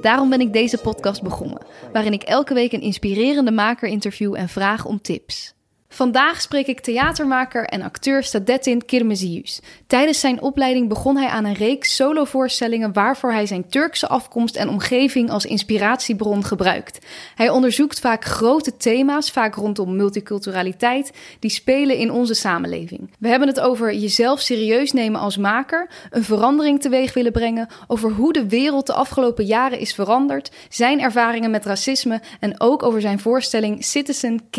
Daarom ben ik deze podcast begonnen, waarin ik elke week een inspirerende maker interview en vraag om tips. Vandaag spreek ik theatermaker en acteur Sadetin Kirmezius. Tijdens zijn opleiding begon hij aan een reeks solovoorstellingen waarvoor hij zijn Turkse afkomst en omgeving als inspiratiebron gebruikt. Hij onderzoekt vaak grote thema's, vaak rondom multiculturaliteit, die spelen in onze samenleving. We hebben het over jezelf serieus nemen als maker, een verandering teweeg willen brengen, over hoe de wereld de afgelopen jaren is veranderd, zijn ervaringen met racisme en ook over zijn voorstelling Citizen K,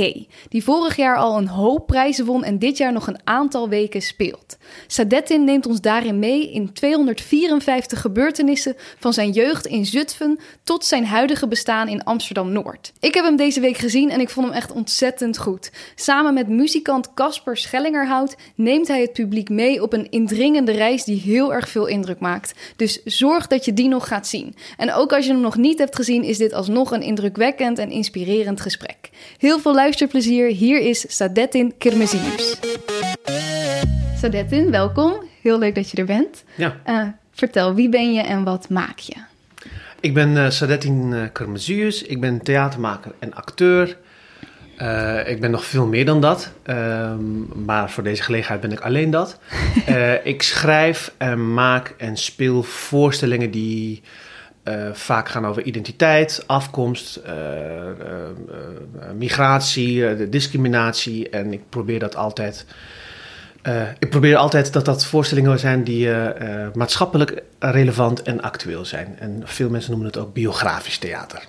die vorig jaar al een hoop prijzen won en dit jaar nog een aantal weken speelt. Sadettin neemt ons daarin mee in 254 gebeurtenissen van zijn jeugd in Zutphen tot zijn huidige bestaan in Amsterdam-Noord. Ik heb hem deze week gezien en ik vond hem echt ontzettend goed. Samen met muzikant Casper Schellingerhout neemt hij het publiek mee op een indringende reis die heel erg veel indruk maakt. Dus zorg dat je die nog gaat zien. En ook als je hem nog niet hebt gezien, is dit alsnog een indrukwekkend en inspirerend gesprek. Heel veel luisterplezier. Hier is Sadettin Kirmezius. Sadettin, welkom. Heel leuk dat je er bent. Ja. Uh, vertel, wie ben je en wat maak je? Ik ben uh, Sadettin uh, Kermezius. Ik ben theatermaker en acteur. Uh, ik ben nog veel meer dan dat. Um, maar voor deze gelegenheid ben ik alleen dat. ik schrijf en maak en speel voorstellingen die vaak gaan over identiteit, afkomst, migratie, discriminatie. En ik probeer dat altijd uh, ik probeer altijd dat dat voorstellingen zijn die uh, uh, maatschappelijk relevant en actueel zijn. En veel mensen noemen het ook biografisch theater.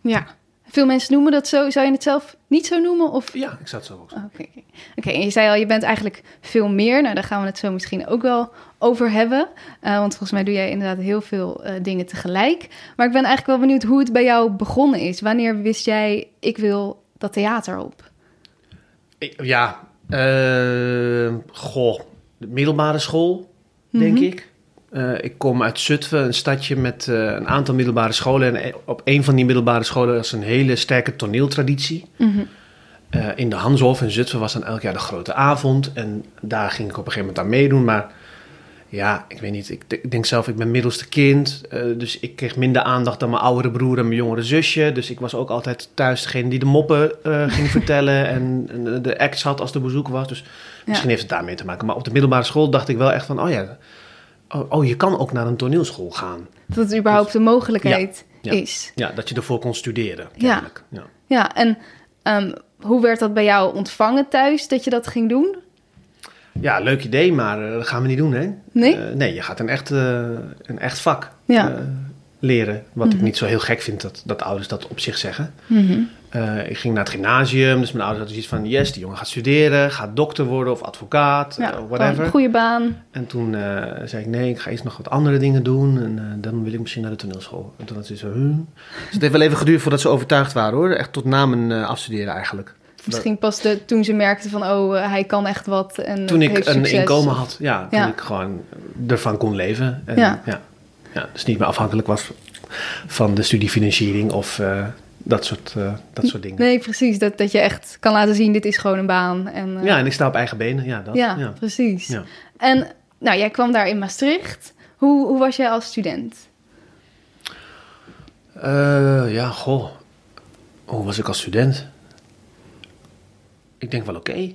Ja, veel mensen noemen dat zo. Zou je het zelf niet zo noemen? Of? Ja, ik zou het zo ook Oké, okay, okay. okay, en je zei al, je bent eigenlijk veel meer. Nou, daar gaan we het zo misschien ook wel over hebben. want volgens mij doe jij inderdaad heel veel dingen tegelijk. Maar ik ben eigenlijk wel benieuwd hoe het bij jou begonnen is. Wanneer wist jij, ik wil dat theater op? Ja, uh, goh, de middelbare school, denk mm -hmm. ik. Uh, ik kom uit Zutphen, een stadje met uh, een aantal middelbare scholen. En op een van die middelbare scholen was een hele sterke toneeltraditie. Mm -hmm. in de Hanshof in Zutphen was dan elk jaar de grote avond. En daar ging ik op een gegeven moment aan meedoen. Maar ja, ik weet niet. Ik, ik denk zelf, ik ben middelste kind. dus ik kreeg minder aandacht dan mijn oudere broer en mijn jongere zusje. Dus ik was ook altijd thuis degene die de moppen ging vertellen. En, en, de acts had als er bezoek was. Dus misschien ja. heeft het daarmee te maken. Maar op de middelbare school dacht ik wel echt van, oh ja... Oh, oh je kan ook naar een toneelschool gaan. Dat het überhaupt dus, een mogelijkheid ja, ja, is. Ja, dat je ervoor kon studeren. Ja. ja. Ja, en um, hoe werd dat bij jou ontvangen thuis, dat je dat ging doen? Ja, leuk idee, maar uh, dat gaan we niet doen, hè? Nee? Uh, nee, je gaat een echt, uh, een echt vak ja. Leren. Wat Mhm. mm -hmm. ik niet zo heel gek vind dat, dat ouders dat op zich zeggen. Mm -hmm. ik ging naar het gymnasium, dus mijn ouders hadden zoiets van... yes, die jongen gaat studeren, gaat dokter worden of advocaat, ja, whatever. Een goede baan. En toen zei ik, nee, ik ga eerst nog wat andere dingen doen... en dan wil ik misschien naar de toneelschool. En toen had ze zo... Dus het heeft wel even geduurd voordat ze overtuigd waren, hoor. Echt tot na mijn afstuderen eigenlijk. Misschien pas de, toen ze merkten van, oh, uh, hij kan echt wat. En toen ik een succes. inkomen had, ja. Toen Ja. ik gewoon ervan kon leven. En, Ja. ja. Ja. Dus niet meer afhankelijk was van de studiefinanciering of eh, dat, soort, eh, dat soort dingen. Nee, precies. Dat, dat je echt kan laten zien, dit is gewoon een baan. En, eh, Ja, en ik sta op eigen benen. Ja, dat, ja, ja. precies. Ja. En nou, jij kwam daar in Maastricht. Hoe, hoe was jij als student? Ja, goh. Hoe was ik als student? Ik denk wel oké.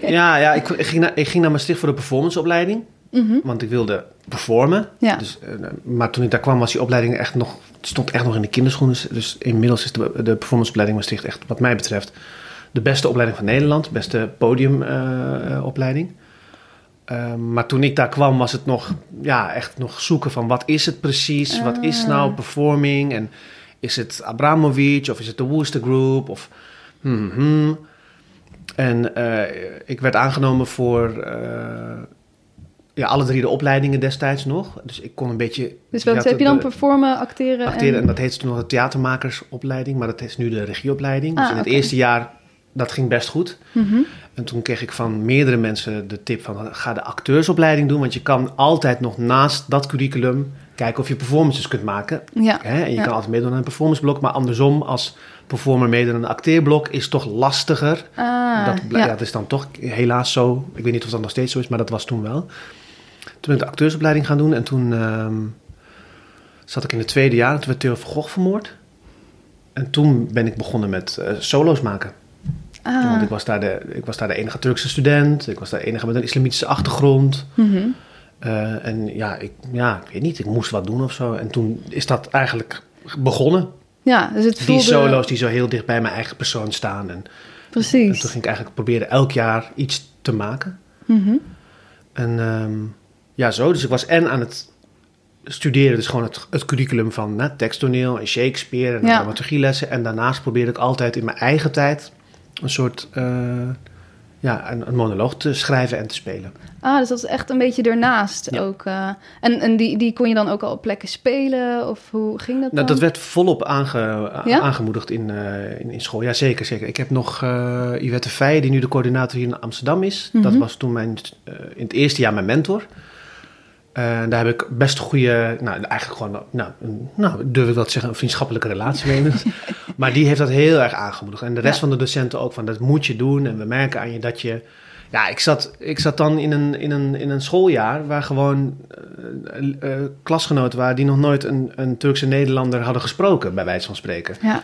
ja, ja ik, ik, ging naar, ik ging naar Maastricht voor de performanceopleiding. Mhm. Want ik wilde performen. Ja. Dus, eh, maar toen ik daar kwam, was die opleiding echt nog, stond echt nog in de kinderschoenen. Dus inmiddels is de, de performanceopleiding Maastricht echt, wat mij betreft, de beste opleiding van Nederland. Beste podiumopleiding. Uh, maar toen ik daar kwam, was het nog, ja, echt nog zoeken van wat is het precies? Wat is nou performing? En is het Abramovic of is het de Wooster Group? Of, hmm, hmm. En uh, ik werd aangenomen voor ja, alle drie de opleidingen destijds nog. Dus ik kon een beetje... Dus wat heb je dan performen, acteren? Acteren, en, en dat heette toen nog de theatermakersopleiding, maar dat is nu de regieopleiding. Ah, dus in het eerste jaar dat ging best goed. Mhm. En toen kreeg ik van meerdere mensen de tip van ga de acteursopleiding doen, want je kan altijd nog naast dat curriculum kijken of je performances kunt maken. Ja. Hè? En je Ja. kan altijd meedoen aan een performanceblok, maar andersom als performer meedoen aan een acteerblok is toch lastiger. Ah, dat, ja. dat is dan toch helaas zo. Ik weet niet of dat nog steeds zo is, maar dat was toen wel. Toen ben ik de acteursopleiding gaan doen en toen ehm, zat ik in het tweede jaar en toen werd Theo van Gogh vermoord. En toen ben ik begonnen met eh, solo's maken. Ah. Want ik was, daar de, ik was daar de enige Turkse student. Ik was daar de enige met een islamitische achtergrond. Mhm. Eh, en ja ik, ja, ik weet niet, ik moest wat doen of zo. En toen is dat eigenlijk begonnen. Ja, dus het Die voelde... solo's die zo heel dicht bij mijn eigen persoon staan. En, en Precies. toen ging ik eigenlijk proberen elk jaar iets te maken. Mhm. En ehm, ja, zo. Dus ik was en aan het studeren, dus gewoon het, het curriculum van hè, teksttoneel en Shakespeare en Ja. dramaturgielessen. En daarnaast probeerde ik altijd in mijn eigen tijd een soort eh, ja, een, een monoloog te schrijven en te spelen. Ah, dus dat is echt een beetje ernaast Ja. ook. eh. en en die, die kon je dan ook al op plekken spelen? Of hoe ging dat Nou, dan? dat werd volop aange, Ja? aangemoedigd in, eh, in, in school. Ja, zeker, zeker. Ik heb nog eh Yvette Feijen, die nu de coördinator hier in Amsterdam is. Dat Mhm. was toen mijn, in het eerste jaar mijn mentor. En daar heb ik best goede, nou eigenlijk gewoon, nou, een, nou durf ik te zeggen, een vriendschappelijke relatie mee. maar die heeft dat heel erg aangemoedigd. En de rest Ja. van de docenten ook, van dat moet je doen. En we merken aan je dat je... Ja, ik zat, ik zat dan in een, in, een, in een schooljaar waar gewoon eh, eh, klasgenoten waren die nog nooit een, een Turkse Nederlander hadden gesproken, bij wijze van spreken. Ja,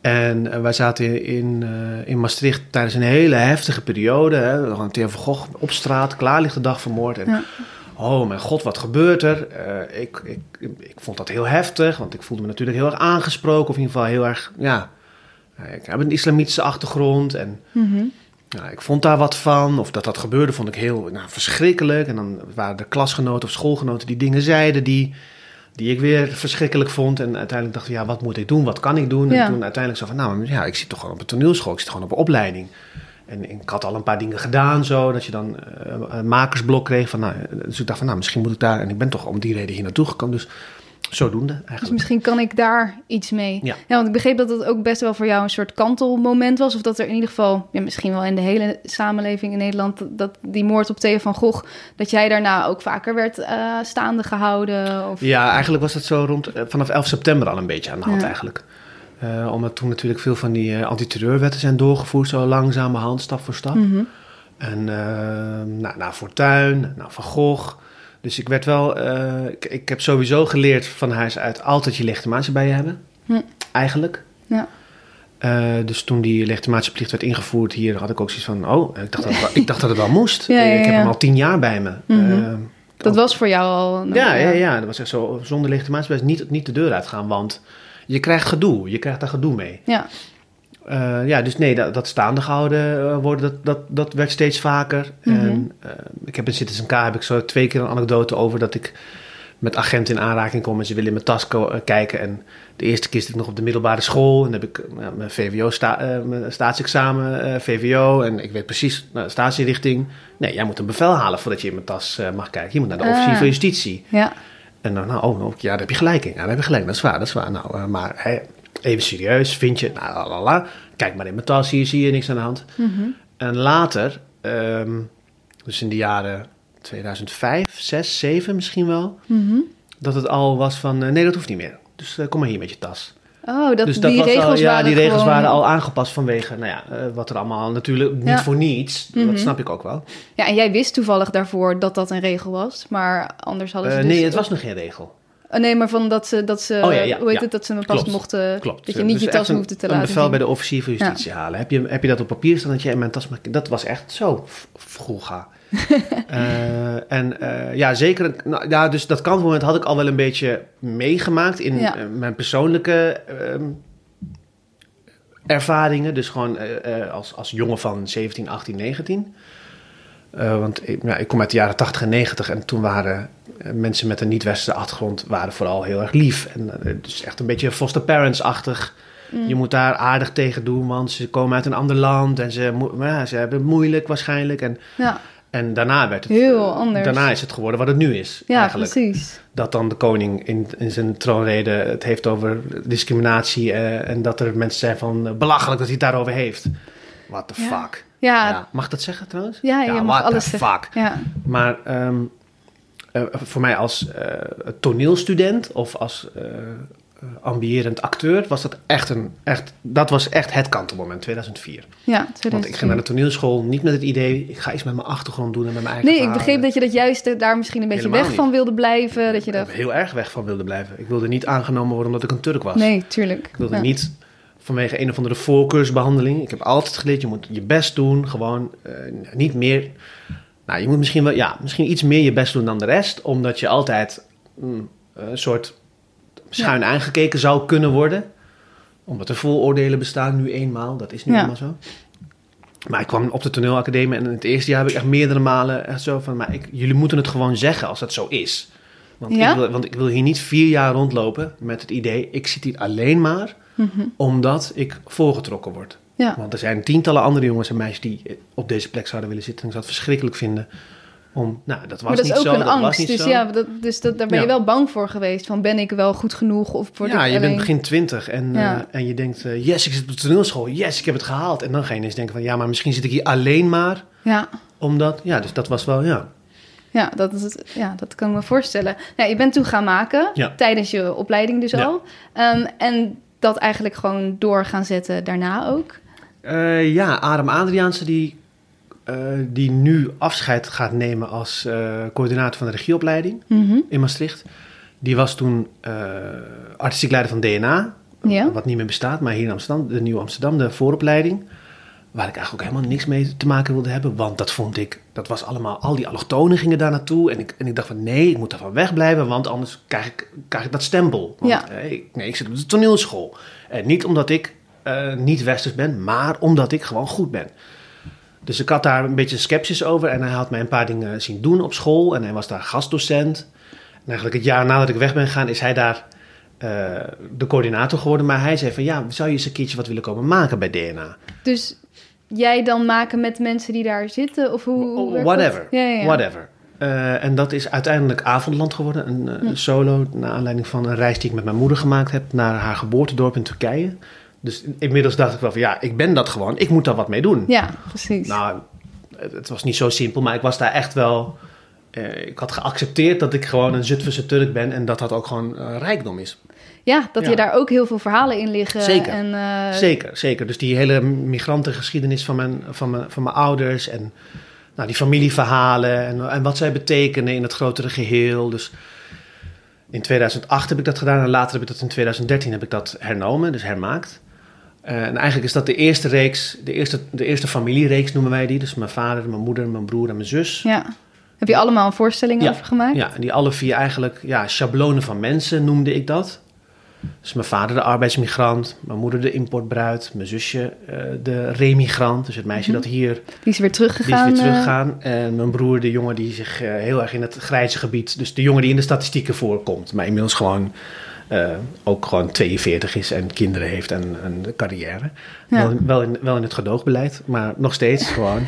En eh, wij zaten in, eh, in Maastricht tijdens een hele heftige periode. Hè. We hadden Theo van Gogh op straat, klaar ligt de dag vermoord. En Ja. Oh mijn god, wat gebeurt er? Eh, ik, ik, ik vond dat heel heftig, want ik voelde me natuurlijk heel erg aangesproken. Of in ieder geval heel erg, ja, eh, ik heb een islamitische achtergrond en... Mhm. Ja, ik vond daar wat van, of dat dat gebeurde, vond ik heel nou, verschrikkelijk. En dan waren er klasgenoten of schoolgenoten die dingen zeiden die, die ik weer verschrikkelijk vond. En uiteindelijk dacht ik, ja, wat moet ik doen? Wat kan ik doen? Ja. En toen uiteindelijk zo van, nou, ja, ik zit toch gewoon op een toneelschool, ik zit gewoon op een opleiding. En ik had al een paar dingen gedaan, zo, dat je dan eh, een makersblok kreeg. Van, nou, dus ik dacht van, nou, misschien moet ik daar, en ik ben toch om die reden hier naartoe gekomen. Dus zodoende Dus eigenlijk. misschien kan ik daar iets mee. Ja. want ik begreep dat het ook best wel voor jou een soort kantelmoment was. Of dat er in ieder geval, ja, misschien wel in de hele samenleving in Nederland, dat- dat die moord op Theo van Gogh, dat jij daarna ook vaker werd eh, staande gehouden. Of... Ja, eigenlijk was dat zo rond eh, vanaf 11 september al een beetje aan de hand Ja. eigenlijk. Eh, omdat toen natuurlijk veel van die eh, antiterreurwetten zijn doorgevoerd, zo langzamerhand, stap voor stap. Mhm. En eh nou, naar Fortuin, naar Van Gogh. Dus ik werd wel, eh, ik, ik heb sowieso geleerd van huis uit altijd je legitimatie bij je hebben. Eigenlijk. Ja. Dus toen die legitimatieplicht werd ingevoerd hier, had ik ook zoiets van, oh, ik dacht dat het wel, ik dacht dat het wel moest. Ja, ja, Ik heb hem al tien jaar bij me. Mhm. Dat was voor jou al. nou, ja, ja, ja, dat was echt zo. Zonder legitimatiebewijs niet, niet de deur uitgaan, want je krijgt gedoe. Je krijgt daar gedoe mee. Ja. Eh, ja, dus nee, dat, dat staande gehouden eh, worden, dat, dat, dat werd steeds vaker. Mhm. En eh, ik heb in Citizen K heb ik zo twee keer een anekdote over dat ik met agenten in aanraking kom en ze willen in mijn tas kijken. En de eerste keer zit ik nog op de middelbare school en dan heb ik mijn VWO, sta, mijn staatsexamen, VWO en ik weet precies, nou, statierichting. Nee, jij moet een bevel halen voordat je in mijn tas mag kijken. Je moet naar de Ah. officier van justitie. Ja. En dan, nou, oh, oh, ja, daar heb je gelijk in. Ja, daar heb je gelijk. Dat is waar, dat is waar. Nou, eh, maar even serieus, vind je, nou, la, la, la. Kijk maar in mijn tas, hier zie je niks aan de hand. Mhm. En later, ehm, dus in de jaren 2005, 6, 7 misschien wel, Mhm. dat het al was van, eh, nee, dat hoeft niet meer. Dus eh, kom maar hier met je tas. Oh, dat, dus dat die regels al, ja, waren die regels gewoon- waren al aangepast vanwege, nou ja, eh, wat er allemaal natuurlijk niet Ja. voor niets. Mhm. Dat snap ik ook wel. Ja, en jij wist toevallig daarvoor dat dat een regel was, maar anders hadden ze Eh, dus... nee, het was nog geen regel. Oh, nee, maar van dat ze, dat ze Oh, ja, ja, hoe heet ja. het, dat ze me pas Klopt, mochten, Klopt. dat je niet Dus je tas een- hoefde te een laten bevel zien. bij de officier van justitie halen. Heb je, heb je dat op papier staan dat jij in mijn tas. Dat was echt zo vroega. Eh, en eh, ja, zeker... Nou, ja, dus dat kantelmoment had ik al wel een beetje meegemaakt in eh, mijn persoonlijke ehm, ervaringen. Dus gewoon als, als jongen van 17, 18, 19. Eh, want ik, ja, ik kom uit de jaren 80 en 90 en toen waren eh, mensen met een niet-westerse achtergrond waren vooral heel erg lief. En eh, dus echt een beetje foster parents-achtig. Mm. Je moet daar aardig tegen doen, want ze komen uit een ander land en ze, ja, ze hebben het moeilijk waarschijnlijk. En, Ja, en daarna werd het Heel anders. Daarna is het geworden wat het nu is. ja eigenlijk. precies. Dat dan de koning in, in zijn troonrede het heeft over discriminatie en dat er mensen zijn van belachelijk dat hij het daarover heeft. what the fuck. Ja, Ja, Mag dat zeggen trouwens? Ja, je mag alles fuck. ja. Maar ehm, eh, voor mij als eh, toneelstudent of als eh, eh, ambiërend acteur was dat echt een, echt, dat was echt het kantelmoment, 2004. ja Want ik 2004. ging naar de toneelschool niet met het idee, ik ga iets met mijn achtergrond doen en met mijn eigen Nee, ik begreep dat je dat juist daar misschien een beetje Helemaal weg niet. van wilde blijven. Dat je dacht, heel erg weg van wilde blijven. Ik wilde niet aangenomen worden omdat ik een Turk was. nee, tuurlijk. Ik wilde Ja. niet vanwege een of andere voorkeursbehandeling. Ik heb altijd geleerd, je moet je best doen. Gewoon eh, niet meer... Nou, je moet misschien wel... Ja, misschien iets meer je best doen dan de rest. Omdat je altijd mm, een soort schuin aangekeken zou kunnen worden. Omdat er vooroordelen bestaan nu eenmaal. Dat is nu Ja. eenmaal zo. Maar ik kwam op de toneelacademie en in het eerste jaar heb ik echt meerdere malen echt zo van... Maar ik, jullie moeten het gewoon zeggen als dat zo is. Want, Ja? ik wil, want ik wil hier niet vier jaar rondlopen met het idee... ik zit hier alleen maar Mhm. omdat ik voorgetrokken word. Ja. Want er zijn tientallen andere jongens en meisjes die op deze plek zouden willen zitten. En ik zou het verschrikkelijk vinden om... Nou, dat was Maar dat is niet ook zo, een dat was angst. niet Dus zo. ja, dat, dus dat, daar ben je wel bang voor geweest. Van ben ik wel goed genoeg of word ja, ik je alleen... bent begin twintig en, Ja. eh, en je denkt... eh, yes, ik zit op de toneelschool. Yes, ik heb het gehaald. En dan ga je ineens denken van... Ja, maar misschien zit ik hier alleen maar Ja, omdat... Ja, dus dat was wel... Ja, ja, dat, is het, ja, dat kan ik me voorstellen. Ja, je bent toen gaan maken, Ja. tijdens je opleiding dus al. Ehm, en dat eigenlijk gewoon door gaan zetten daarna ook. Eh, ja Adam Adriaanse die, eh, die nu afscheid gaat nemen als eh, coördinator van de regieopleiding Mhm. in Maastricht. Die was toen artistiek leider van DNA. Ja. Wat niet meer bestaat, maar hier in Amsterdam, de Nieuwe Amsterdam, de vooropleiding. Waar ik eigenlijk ook helemaal niks mee te maken wilde hebben. Want dat vond ik, dat was allemaal, al die allochtonen gingen daar naartoe. En ik, en ik dacht van nee, ik moet daarvan wegblijven, want anders krijg ik, krijg ik dat stempel. Want, Ja. eh, ik- nee, ik zit op de toneelschool. En niet omdat ik eh, niet westers ben, maar omdat ik gewoon goed ben. Dus ik had daar een beetje sceptisch over. En hij had mij een paar dingen zien doen op school. En hij was daar gastdocent. En eigenlijk het jaar nadat ik weg ben gegaan, is hij daar eh, de coördinator geworden. Maar hij zei van, ja, zou je eens een keertje wat willen komen maken bij DNA? Dus jij dan maken met mensen die daar zitten? Of hoe, Whatever? Ja, ja, ja. whatever. Eh, en dat is uiteindelijk Avondland geworden. Een eh, solo, naar aanleiding van een reis die ik met mijn moeder gemaakt heb... naar haar geboortedorp in Turkije. Dus inmiddels dacht ik wel van, ja, ik ben dat gewoon. Ik moet daar wat mee doen. Ja, precies. Nou, het, was niet zo simpel, maar ik was daar echt wel... eh, ik had geaccepteerd dat ik gewoon een Zutphense Turk ben... en dat dat ook gewoon rijkdom is. Ja, dat je daar ook heel veel verhalen in liggen. Zeker. En, eh, Zeker, zeker. Dus die hele migrantengeschiedenis van mijn, van mijn, van mijn ouders... en nou, die familieverhalen en, en wat zij betekenen in het grotere geheel. Dus in 2008 heb ik dat gedaan en later heb ik dat in 2013 heb ik dat hernomen, dus hermaakt. Eh, en eigenlijk is dat de eerste reeks, de eerste, de eerste familiereeks noemen wij die. Dus mijn vader, mijn moeder, mijn broer en mijn zus. Ja. Heb je allemaal een voorstelling Ja. over gemaakt? Ja, en die alle vier eigenlijk, ja, schablonen van mensen noemde ik dat. Dus mijn vader de arbeidsmigrant, mijn moeder de importbruid, mijn zusje eh, de remigrant, dus het meisje Mhm. dat hier, Die is weer die is teruggegaan. weer eh, teruggaan. En mijn broer de jongen die zich eh, heel erg in het grijze gebied, dus de jongen die in de statistieken voorkomt, maar inmiddels gewoon ook gewoon 42 is en kinderen heeft en een carrière. Ja. Wel, wel, in, wel in het gedoogbeleid, maar nog steeds gewoon.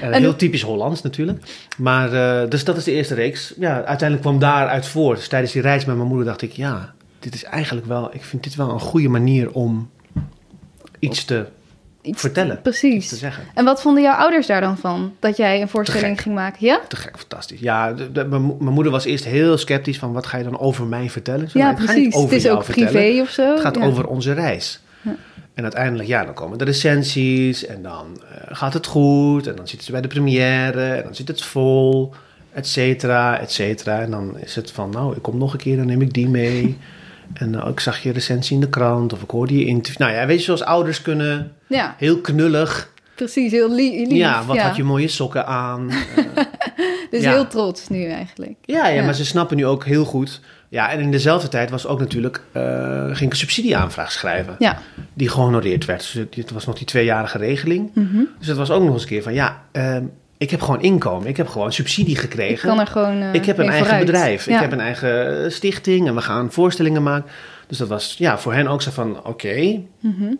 Heel typisch Hollands natuurlijk. Maar, dus dat is de eerste reeks. Ja, uiteindelijk kwam daaruit voort. Dus tijdens die reis met mijn moeder dacht ik, ja, dit is eigenlijk wel, ik vind dit wel een goede manier om iets te, iets- vertellen. Precies. te zeggen. En wat vonden jouw ouders daar dan van? Dat jij een voorstelling ging maken? Ja? Te gek, fantastisch. Ja, mijn mo- mijn moeder was eerst heel sceptisch van wat ga je dan over mij vertellen? Zo, Ja, precies. over Het is ook vertellen. privé of zo. Het gaat Ja. over onze reis. Ja. En uiteindelijk, ja, dan komen de recensies en dan eh, gaat het goed. En dan zitten ze bij de première en dan zit het vol, et cetera, et cetera. En dan is het van, nou, ik kom nog een keer, dan neem ik die mee. En eh, ik zag je recensie in de krant of ik hoorde je interview. Nou ja, weet je, zoals ouders kunnen, Ja, heel knullig. precies. Heel li- lief. ja, wat had je mooie sokken aan. Eh, Dus ja. heel trots nu eigenlijk. Ja, ja, maar ze snappen nu ook heel goed. Ja, en in dezelfde tijd was ook natuurlijk, eh, ging ik een subsidieaanvraag schrijven. Ja. Die gehonoreerd werd. Dus het- was nog die tweejarige regeling. Mhm. Dus het was ook nog eens een keer van, ja, ehm, ik heb gewoon inkomen. Ik heb gewoon subsidie Ik gekregen. kan er gewoon eh, ik heb een eigen vooruit. bedrijf. Ja. Ik heb een eigen eh, stichting en we gaan voorstellingen maken. Dus dat was ja, voor hen ook zo van, oké, Mhm.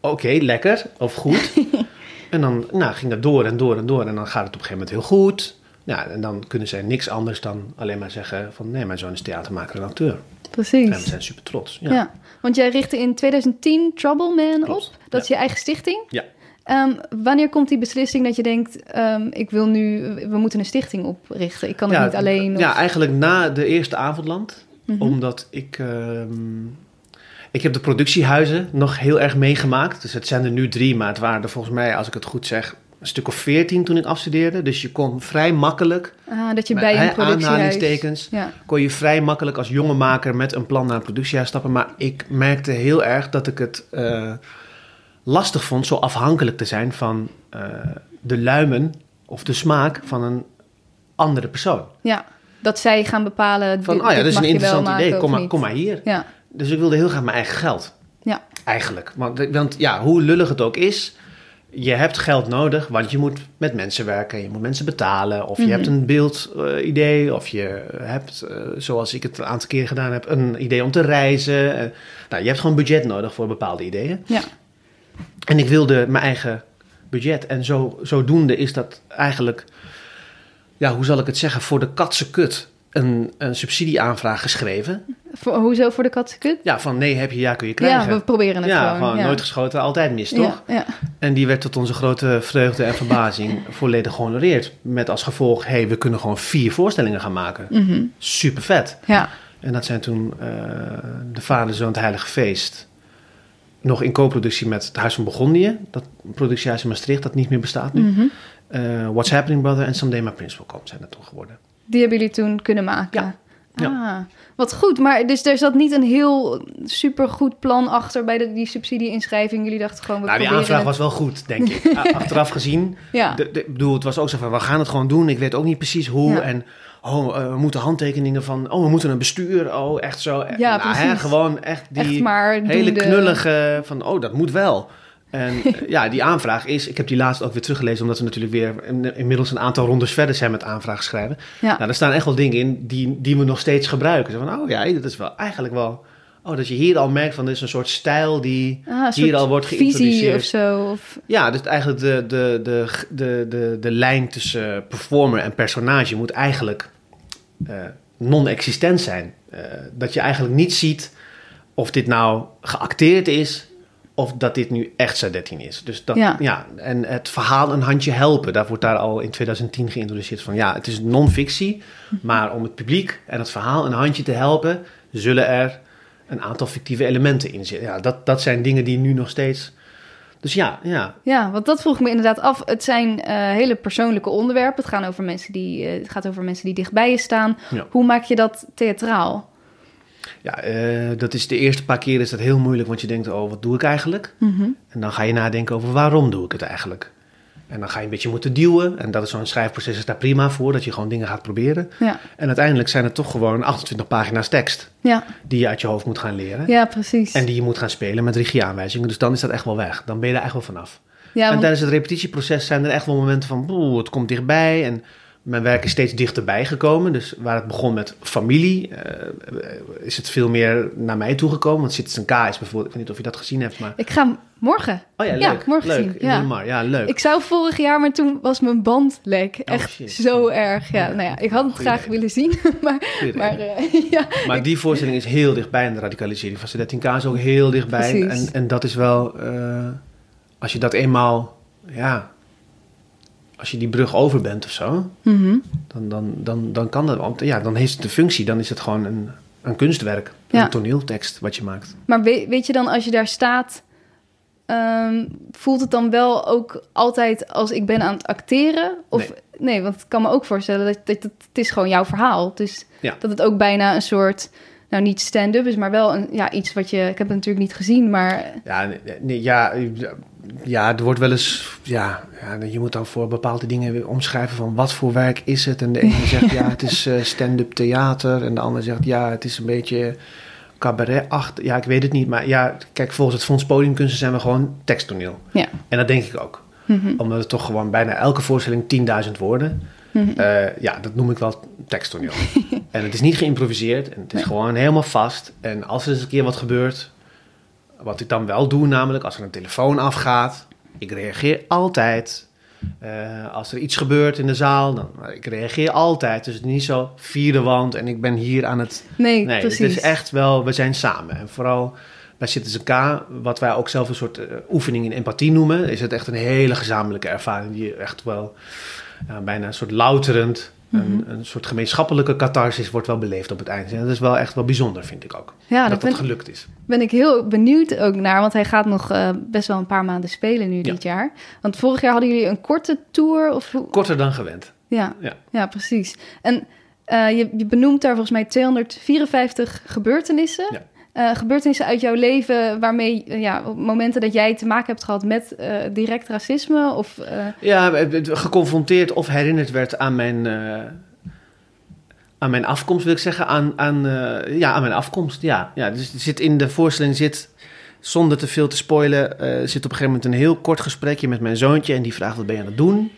oké, lekker of goed. en dan nou, ging dat door en door en door. En dan gaat het op een gegeven moment heel goed. Ja, en dan kunnen zij niks anders dan alleen maar zeggen van... nee, mijn zoon is theatermaker en acteur. En we Precies. zijn super trots. Ja. Ja. want jij richtte in 2010 Trouble Man op. Dat is je eigen stichting. Ja. Ehm, wanneer komt die beslissing dat je denkt, ehm, ik wil nu, we moeten een stichting oprichten. Ik kan het Ja, niet alleen. of- Ja, eigenlijk na de eerste avondland. Mhm. Omdat ik... ehm, ik heb de productiehuizen nog heel erg meegemaakt. Dus het zijn er nu drie, maar het waren er volgens mij, als ik het goed zeg, een stuk of veertien toen ik afstudeerde. Dus je kon vrij makkelijk, Ah, dat je bij een aanhalingstekens, Ja. kon je vrij makkelijk als jonge maker met een plan naar een productiehuis stappen. Maar ik merkte heel erg dat ik het eh, lastig vond zo afhankelijk te zijn van eh, de luimen of de smaak van een andere persoon. ja, dat zij gaan bepalen, Van, oh ja, dat is een interessant idee, kom maar, kom maar hier. Ja, Dus ik wilde heel graag mijn eigen geld. ja, Eigenlijk. Want, want ja, hoe lullig het ook is, je hebt geld nodig, want je moet met mensen werken, je moet mensen betalen, of je Mhm. hebt een beeldidee, of je hebt, eh, zoals ik het een aantal keer gedaan heb, een idee om te reizen. Eh, nou, je hebt gewoon budget nodig voor bepaalde ideeën. ja. En ik wilde mijn eigen budget. En zo, zodoende is dat eigenlijk, ja, hoe zal ik het zeggen, voor de katse kut een, een subsidieaanvraag geschreven. Voor, hoezo voor de kattenkut? Ja, van nee heb je, ja kun je krijgen. Ja, we proberen het ja, gewoon. ja. nooit geschoten, altijd mis, toch? Ja. En die werd tot onze grote vreugde en verbazing volledig gehonoreerd. Met als gevolg, hey, we kunnen gewoon vier voorstellingen gaan maken. Mhm. Super vet. ja. En dat zijn toen eh, De Vader, Zoon, het Heilige Feest. Nog in co-productie met het Huis van Burgondië. Dat productiehuis in Maastricht, dat niet meer bestaat nu. Eh, What's Happening Brother en Someday My Prince Will Come zijn dat toen geworden. Die hebben jullie toen kunnen maken. Ja. Ah, wat goed. Maar dus er zat niet een heel supergoed plan achter bij de, die subsidie-inschrijving. Jullie dachten gewoon, we nou, die aanvraag het. was wel goed, denk ik. Achteraf gezien. Ja, De, bedoel, het was ook zo van, we gaan het gewoon doen. Ik weet ook niet precies hoe. Ja. En oh, eh, we moeten handtekeningen van, oh, we moeten een bestuur. Oh, echt zo. Ja, nou, hè, precies. gewoon echt die echt maar hele doende- knullige van, oh, dat moet wel. En eh, ja, die aanvraag is, ik heb die laatst ook weer teruggelezen, omdat we natuurlijk weer in- inmiddels een aantal rondes verder zijn met aanvragen schrijven. Ja. Nou, er staan echt wel dingen in die, die we nog steeds gebruiken. Zo van, oh ja, dat is wel eigenlijk wel, oh, dat je hier al merkt van, dit is een soort stijl die Ah, hier al wordt visie geïntroduceerd. of zo. Of, Ja, dus eigenlijk de, de, de, de, de, de lijn tussen performer en personage moet eigenlijk eh, non-existent zijn. Eh, dat je eigenlijk niet ziet of dit nou geacteerd is of dat dit nu echt Sadettin is. Dus dat, Ja. ja. en het verhaal een handje helpen, dat wordt daar al in 2010 geïntroduceerd van ja, het is non-fictie, maar om het publiek en het verhaal een handje te helpen, zullen er een aantal fictieve elementen in zitten. Ja, dat, dat zijn dingen die nu nog steeds. Dus ja, ja, ja, want dat vroeg me inderdaad af. Het zijn eh, hele persoonlijke onderwerpen. Het, gaan over mensen die, eh, het gaat over mensen die dichtbij je staan. Ja. Hoe maak je dat theatraal? Ja, eh, dat is de eerste paar keer is dat heel moeilijk, want je denkt, oh, wat doe ik eigenlijk? Mhm. En dan ga je nadenken over waarom doe ik het eigenlijk? En dan ga je een beetje moeten duwen. En dat is zo'n schrijfproces is daar prima voor, dat je gewoon dingen gaat proberen. Ja, En uiteindelijk zijn het toch gewoon 28 pagina's tekst ja, die je uit je hoofd moet gaan leren. ja precies. En die je moet gaan spelen met regieaanwijzingen. Dus dan is dat echt wel weg. Dan ben je er echt wel vanaf. ja, en tijdens het repetitieproces zijn er echt wel momenten van, boe, het komt dichtbij. En mijn werk is steeds dichterbij gekomen. Dus waar het begon met familie, eh, is het veel meer naar mij toegekomen. Want Citizen K is bijvoorbeeld, ik weet niet of je dat gezien hebt, maar... ik ga morgen. Oh ja, leuk. Ja, morgen leuk. zien, In ja. Ja, leuk. Ik zou vorig jaar, maar toen was mijn band lek. Oh, Echt shit. zo erg. Ja, nou ja, ik had het Goeie graag willen zien. Maar, Goeie maar eh, ja, Maar die voorstelling is heel dichtbij en de radicalisering van Sadettin K is ook heel dichtbij. Precies. En, en dat is wel, eh, als je dat eenmaal, ja, als je die brug over bent of zo, Mhm. dan, dan, dan, dan kan dat. Want ja, dan heeft het de functie, dan is het gewoon een, een kunstwerk, Ja. een toneeltekst wat je maakt. Maar weet, weet je dan, als je daar staat, ehm, voelt het dan wel ook altijd als ik ben aan het acteren? Of nee, want ik kan me ook voorstellen dat, dat, dat het is gewoon jouw verhaal. Dus Ja. dat het ook bijna een soort, nou niet stand-up is, maar wel een, ja, iets wat je, ik heb het natuurlijk niet gezien, maar Ja, nee, ja, ja, er wordt wel eens, ja, ja, je moet dan voor bepaalde dingen weer omschrijven van wat voor werk is het. En de ene zegt ja, het is eh, stand-up theater. En de ander zegt ja, het is een beetje cabaret-achtig. Ja, ik weet het niet. Maar ja, kijk, volgens het Fonds Podiumkunsten zijn we gewoon teksttoneel. ja. En dat denk ik ook. Mhm. Omdat het toch gewoon bijna elke voorstelling 10.000 woorden. Mhm. Eh, ja, dat noem ik wel teksttoneel. en het is niet geïmproviseerd en het is Nee. gewoon helemaal vast. En als er eens een keer wat gebeurt, wat ik dan wel doe, namelijk als er een telefoon afgaat, ik reageer altijd. Eh, als er iets gebeurt in de zaal, dan ik reageer altijd. Dus het is niet zo vierde wand en ik ben hier aan het. Nee, Nee, precies. het is echt wel, we zijn samen. En vooral bij Citizen K, wat wij ook zelf een soort eh, oefening in empathie noemen, is het echt een hele gezamenlijke ervaring die echt wel bijna een soort louterend, een, een soort gemeenschappelijke catharsis wordt wel beleefd op het eind. En dat is wel echt wel bijzonder, vind ik ook. Ja, dat dat gelukt is. ben ik heel benieuwd ook naar, want hij gaat nog eh, best wel een paar maanden spelen nu Ja. dit jaar. Want vorig jaar hadden jullie een korte tour of? Korter dan gewend. Ja, Ja. ja precies. En eh, je, je benoemt daar volgens mij 254 gebeurtenissen. Ja. Eh, gebeurtenissen uit jouw leven waarmee, eh, ja, momenten dat jij te maken hebt gehad met eh, direct racisme of... Ja, geconfronteerd of herinnerd werd aan mijn, aan mijn afkomst, wil ik zeggen. Aan, aan, ja, aan mijn afkomst, ja. ja. Dus zit in de voorstelling zit, zonder te veel te spoilen, zit op een gegeven moment een heel kort gesprekje met mijn zoontje. En die vraagt, wat ben je aan het doen?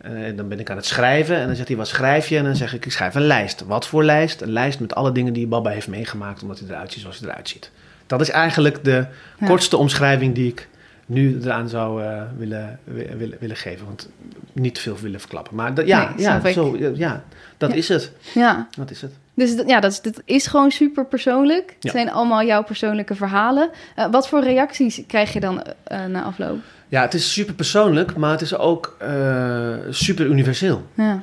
Eh, dan ben ik aan het schrijven. En dan zegt hij, wat schrijf je? En dan zeg ik, ik schrijf een lijst. Wat voor lijst? Een lijst met alle dingen die Baba heeft meegemaakt, omdat hij eruit ziet zoals hij eruit ziet. Dat is eigenlijk de Ja. kortste omschrijving die ik nu eraan zou eh, willen, wi- willen, willen geven. Want niet te veel willen verklappen. Maar dat- ja, Nee, ja, zo, ja, dat Ja. is het. ja, Dat is het. dus ja, dat is, dat is gewoon super persoonlijk. Het zijn allemaal jouw persoonlijke verhalen. Eh, wat voor reacties krijg je dan na afloop? Ja, het is super persoonlijk, maar het is ook eh, super universeel. Ja,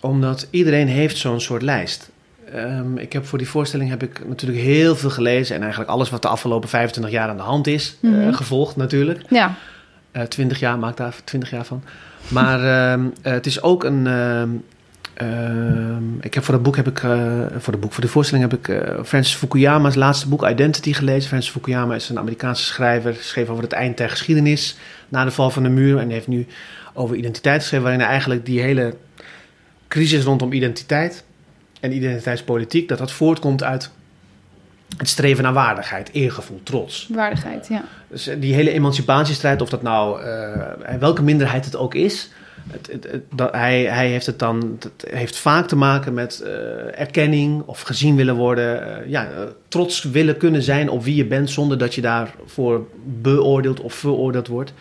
Omdat iedereen heeft zo'n soort lijst. Ehm, ik heb voor die voorstelling heb ik natuurlijk heel veel gelezen. En eigenlijk alles wat de afgelopen 25 jaar aan de hand is, eh, Mhm. gevolgd natuurlijk. ja. Eh 20 jaar, maak daar 20 jaar van. Maar ehm, eh, het is ook een. Ehm, ik heb voor dat boek heb ik, eh, voor de boek, voor de voorstelling heb ik eh, Francis Fukuyama's laatste boek Identity gelezen. Francis Fukuyama is een Amerikaanse schrijver, schreef over het eind der geschiedenis na de val van de muur en heeft nu over identiteit geschreven, waarin hij eigenlijk die hele crisis rondom identiteit en identiteitspolitiek, dat dat voortkomt uit het streven naar waardigheid, eergevoel, trots. Waardigheid, ja. Dus eh, die hele emancipatiestrijd, of dat nou eh, welke minderheid het ook is, het, het, dat, hij, hij heeft het dan, heeft vaak te maken met eh, erkenning of gezien willen worden, eh, ja, eh, trots willen kunnen zijn op wie je bent zonder dat je daarvoor beoordeeld of veroordeeld wordt.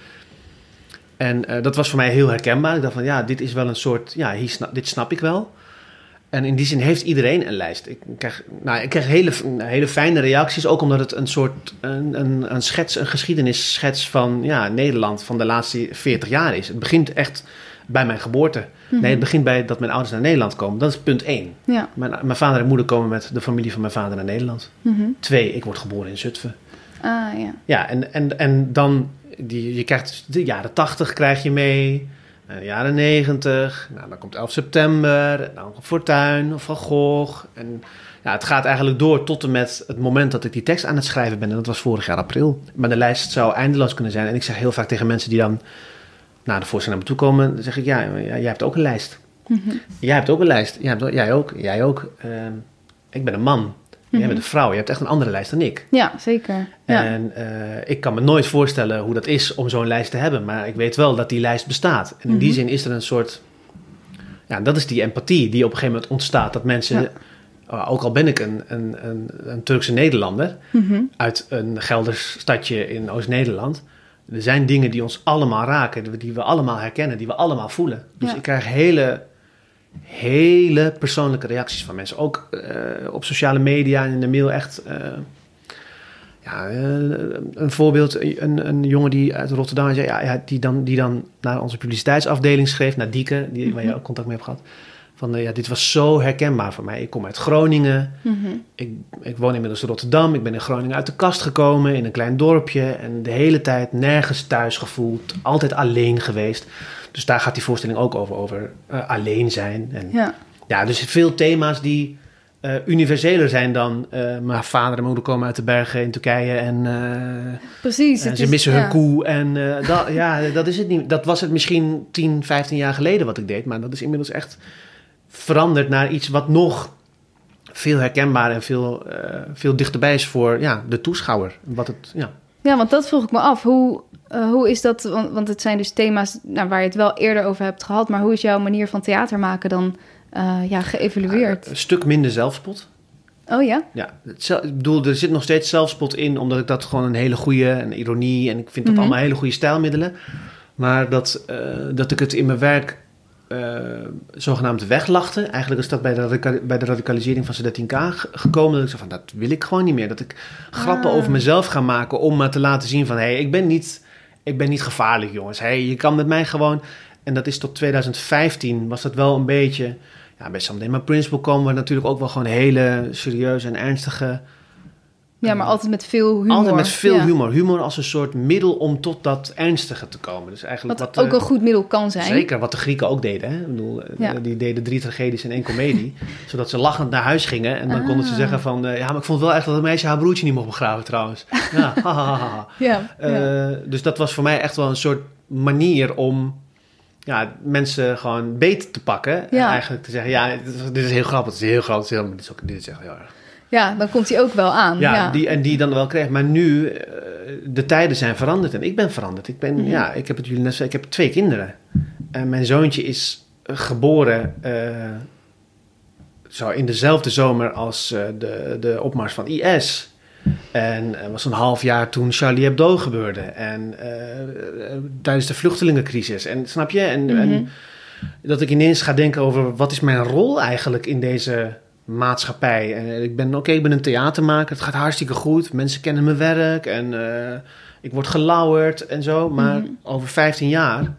En dat was voor mij heel herkenbaar. Ik dacht van ja, dit is wel een soort, ja, dit snap ik wel. En in die zin heeft iedereen een lijst. Ik krijg, nou, ik krijg hele, hele fijne reacties, ook omdat het een soort een, een, een schets, een geschiedenisschets van ja, Nederland van de laatste 40 jaar is. Het begint echt bij mijn geboorte. Nee, het begint bij dat mijn ouders naar Nederland komen. Dat is punt één. Ja. Mijn, mijn vader en moeder komen met de familie van mijn vader naar Nederland. Mhm. Twee, ik word geboren in Zutphen. Ah, ja. Ja, en, en, en dan, die, je krijgt de jaren 80 krijg je mee, en de jaren 90, nou, dan komt 11 september, dan komt Fortuin of Van Gogh. En ja, het gaat eigenlijk door tot en met het moment dat ik die tekst aan het schrijven ben. En dat was vorig jaar april. Maar de lijst zou eindeloos kunnen zijn. En ik zeg heel vaak tegen mensen die dan naar de voorstelling naar me toe komen, dan zeg ik, ja, jij hebt ook een lijst. Mhm. Jij hebt ook een lijst. Jij, ook- jij ook. Jij ook. Ehm, ik ben een man. Jij Mhm. bent een vrouw. Je hebt echt een andere lijst dan ik. Ja, zeker. Ja. En eh, ik kan me nooit voorstellen hoe dat is om zo'n lijst te hebben. Maar ik weet wel dat die lijst bestaat. En in die Mhm. zin is er een soort... Ja, dat is die empathie die op een gegeven moment ontstaat. Dat mensen, Ja. uh, ook al ben ik een, een, een, een Turkse Nederlander... Uit een Gelders stadje in Oost-Nederland... er zijn dingen die ons allemaal raken. Die we allemaal herkennen, die we allemaal voelen. Dus Ja. ik krijg hele, hele persoonlijke reacties van mensen. Ook eh, op sociale media en in de mail echt... eh, ja, eh, een voorbeeld, een, een jongen die uit Rotterdam zei, ja, ja, die, dan, die dan naar onze publiciteitsafdeling schreef, naar Dieke, die, waar je ook contact mee hebt gehad. Van eh, ja, dit was zo herkenbaar voor mij. Ik kom uit Groningen, Mhm. ik, ik woon inmiddels in Rotterdam, ik ben in Groningen uit de kast gekomen, in een klein dorpje en de hele tijd nergens thuis gevoeld, altijd alleen geweest. Dus daar gaat die voorstelling ook over, over eh, alleen zijn. En, Ja. ja, dus veel thema's die eh, universeler zijn dan mijn vader en moeder komen uit de bergen in Turkije en Precies. het ze is- missen ja. hun koe. En dat, ja, dat is het niet. Dat was het misschien 10, 15 jaar geleden wat ik deed, maar dat is inmiddels echt veranderd naar iets wat nog veel herkenbaar en veel, eh, veel dichterbij is voor ja, de toeschouwer. Wat het, ja. Ja, want dat vroeg ik me af. Hoe, eh, hoe is dat? Want, want het zijn dus thema's nou, waar je het wel eerder over hebt gehad. Maar hoe is jouw manier van theater maken dan eh, ja, geëvalueerd? Een stuk minder zelfspot. oh ja? Ja, ik bedoel, er zit nog steeds zelfspot in, omdat ik dat gewoon een hele goede en ironie en ik vind dat Mhm. allemaal hele goede stijlmiddelen. Maar dat, dat ik het in mijn werk eh, zogenaamd weglachten. Eigenlijk is dat bij de, bij de radicalisering van C13K ge- gekomen. Dat ik zei van, dat wil ik gewoon niet meer. Dat ik grappen Ah. over mezelf ga maken om maar te laten zien van... hé, hey, ik, ben niet, ik ben niet gevaarlijk, jongens. Hey, je kan met mij gewoon... En dat is tot 2015 was dat wel een beetje... Ja, bij My Principle komen we natuurlijk ook wel gewoon hele serieuze en ernstige... Ja, maar altijd met veel humor. Altijd met veel Ja. humor. Humor als een soort middel om tot dat ernstige te komen. Dus eigenlijk Wat wat, ook eh, een goed middel kan zijn. Zeker, wat de Grieken ook deden. Hè? Ik bedoel, eh, Ja. Die deden drie tragedies in één komedie. zodat ze lachend naar huis gingen. En dan konden ze Ah. zeggen van... eh, ja, maar ik vond wel echt dat het meisje haar broertje niet mocht begraven trouwens. Ja, ha, ha, ha, ha. Ja, Dus dat was voor mij echt wel een soort manier om... Ja, mensen gewoon beet te pakken. En Ja. eigenlijk te zeggen... Ja, dit is, dit heel grappig. Het is heel groot. Het is heel, dit is, ook, dit is echt heel erg. Ja, dan komt hij ook wel aan. Ja, Ja, Die, en die dan wel kreeg. Maar nu, eh, de tijden zijn veranderd en ik ben veranderd. Ik, ben, Mhm. ja, ik heb het jullie net ik heb twee kinderen. En mijn zoontje is eh, geboren eh, zo in dezelfde zomer als de, de opmars van IS. En was een half jaar toen Charlie Hebdo gebeurde. En tijdens de vluchtelingencrisis. En snap je? En, Mhm. en dat ik ineens ga denken over wat is mijn rol eigenlijk in deze maatschappij. En ik ben oké, ik ben een theatermaker. Het gaat hartstikke goed. Mensen kennen mijn werk en eh, ik word gelauwerd en zo. Maar Mhm. over 15 jaar,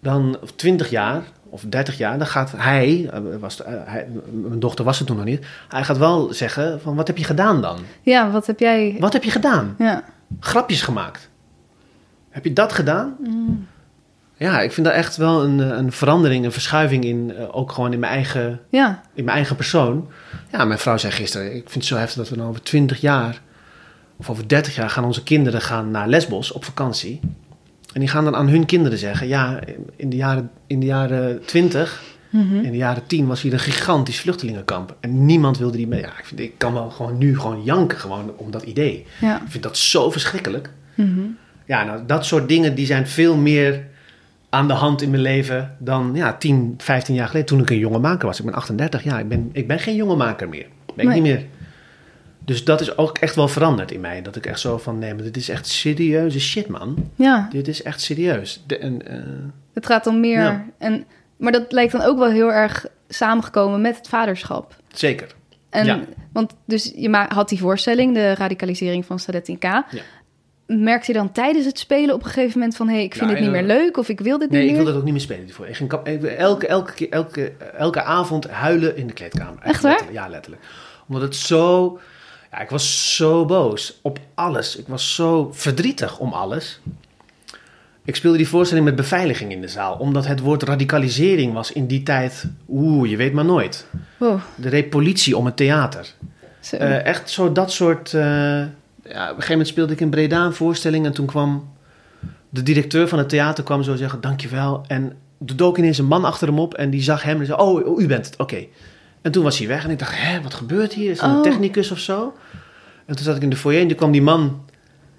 dan, of 20 jaar of 30 jaar, dan gaat hij, eh, was, eh, hij, mijn dochter was het toen nog niet, hij gaat wel zeggen van wat heb je gedaan dan? Ja, wat heb jij... Wat heb je gedaan? Ja. Grapjes gemaakt. Heb je dat gedaan? Mm. Ja, ik vind dat echt wel een, eh, een verandering, een verschuiving in, eh, ook gewoon in mijn eigen Ja, in mijn eigen persoon. Ja, mijn vrouw zei gisteren, ik vind het zo heftig dat we dan over 20 jaar of over 30 jaar gaan onze kinderen gaan naar Lesbos op vakantie. En die gaan dan aan hun kinderen zeggen, ja, in de jaren, in de jaren 20, Mhm. in de jaren 10 was hier een gigantisch vluchtelingenkamp. En niemand wilde die mee. Ja, ik, vind, ik kan wel gewoon nu gewoon janken gewoon om dat idee. ja. Ik vind dat zo verschrikkelijk. Mhm. Ja, nou, dat soort dingen die zijn veel meer aan de hand in mijn leven dan ja, 10, 15 jaar geleden toen ik een jonge maker was. Ik ben 38 jaar, ik ben, ik ben geen jonge maker meer. Ben ik niet meer. Dus dat is ook echt wel veranderd in mij. Dat ik echt zo van, nee, maar dit is echt serieuze shit, man. ja. Dit is echt serieus. De, en, eh, Het gaat dan meer... Ja. En, maar dat lijkt dan ook wel heel erg samengekomen met het vaderschap. zeker. En, Ja. Want dus je had die voorstelling, de radicalisering van Sadet K. Merkte je dan tijdens het spelen op een gegeven moment van... hé, hey, ik vind Ja, dit niet meer leuk of ik wil dit Nee, niet ik meer? wil dat ook niet meer spelen. Voor. Ik ging ik- elke, elke, elke, elke avond huilen in de kleedkamer. Echt waar? Letterlijk, Ja, letterlijk. Omdat het zo... Ja, ik was zo boos op alles. Ik was zo verdrietig om alles. Ik speelde die voorstelling met beveiliging in de zaal. Omdat het woord radicalisering was in die tijd... Oeh, je weet maar nooit. Wow, Er reed politie om het theater. zo. Eh, echt zo dat soort... eh, ja, op een gegeven moment speelde ik in Breda een voorstelling... en toen kwam de directeur van het theater kwam zo zeggen... dankjewel. En er dook ineens een man achter hem op... en die zag hem en zei... oh, oh, u bent het, oké. En toen was hij weg en ik dacht... hè, wat gebeurt hier? Is er een Oh. technicus of zo? En toen zat ik in de foyer en toen kwam die man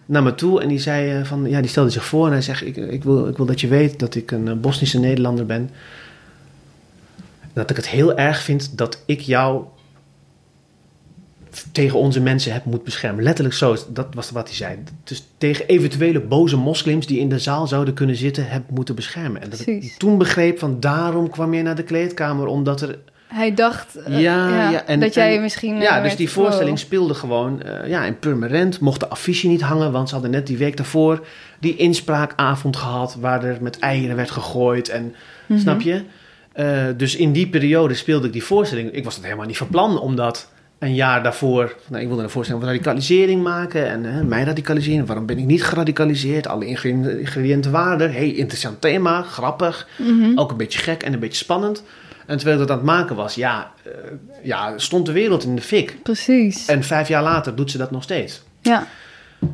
naar me toe... en die zei eh, van... ja, die stelde zich voor en hij zegt... ik, ik, wil, ik wil dat je weet dat ik een eh, Bosnische Nederlander ben... dat ik het heel erg vind dat ik jou tegen onze mensen heb moet beschermen. Letterlijk zo, dat was wat hij zei. Dus tegen eventuele boze moslims die in de zaal zouden kunnen zitten, heb moeten beschermen. En dat ik toen begreep van daarom kwam je naar de kleedkamer, omdat er... Hij dacht eh, Ja, ja, ja, en- dat jij en- misschien... ja, eh, dus die voorstelling speelde gewoon eh, ja, in Purmerend. Mocht de affiche niet hangen, want ze hadden net die week daarvoor die inspraakavond gehad, waar er met eieren werd gegooid en Mhm. Snap je? Dus in die periode speelde ik die voorstelling. Ik was het helemaal niet van plan, omdat een jaar daarvoor... Nou, ik wilde een voorstelling van radicalisering maken. En hè, mijn radicalisering, waarom ben ik niet geradicaliseerd? Alle ingrediënten waren er. Hey, interessant thema, grappig. Mhm. Ook een beetje gek en een beetje spannend. En terwijl ik dat aan het maken was, ja, eh, ja, stond de wereld in de fik. Precies. En vijf jaar later doet ze dat nog steeds. ja.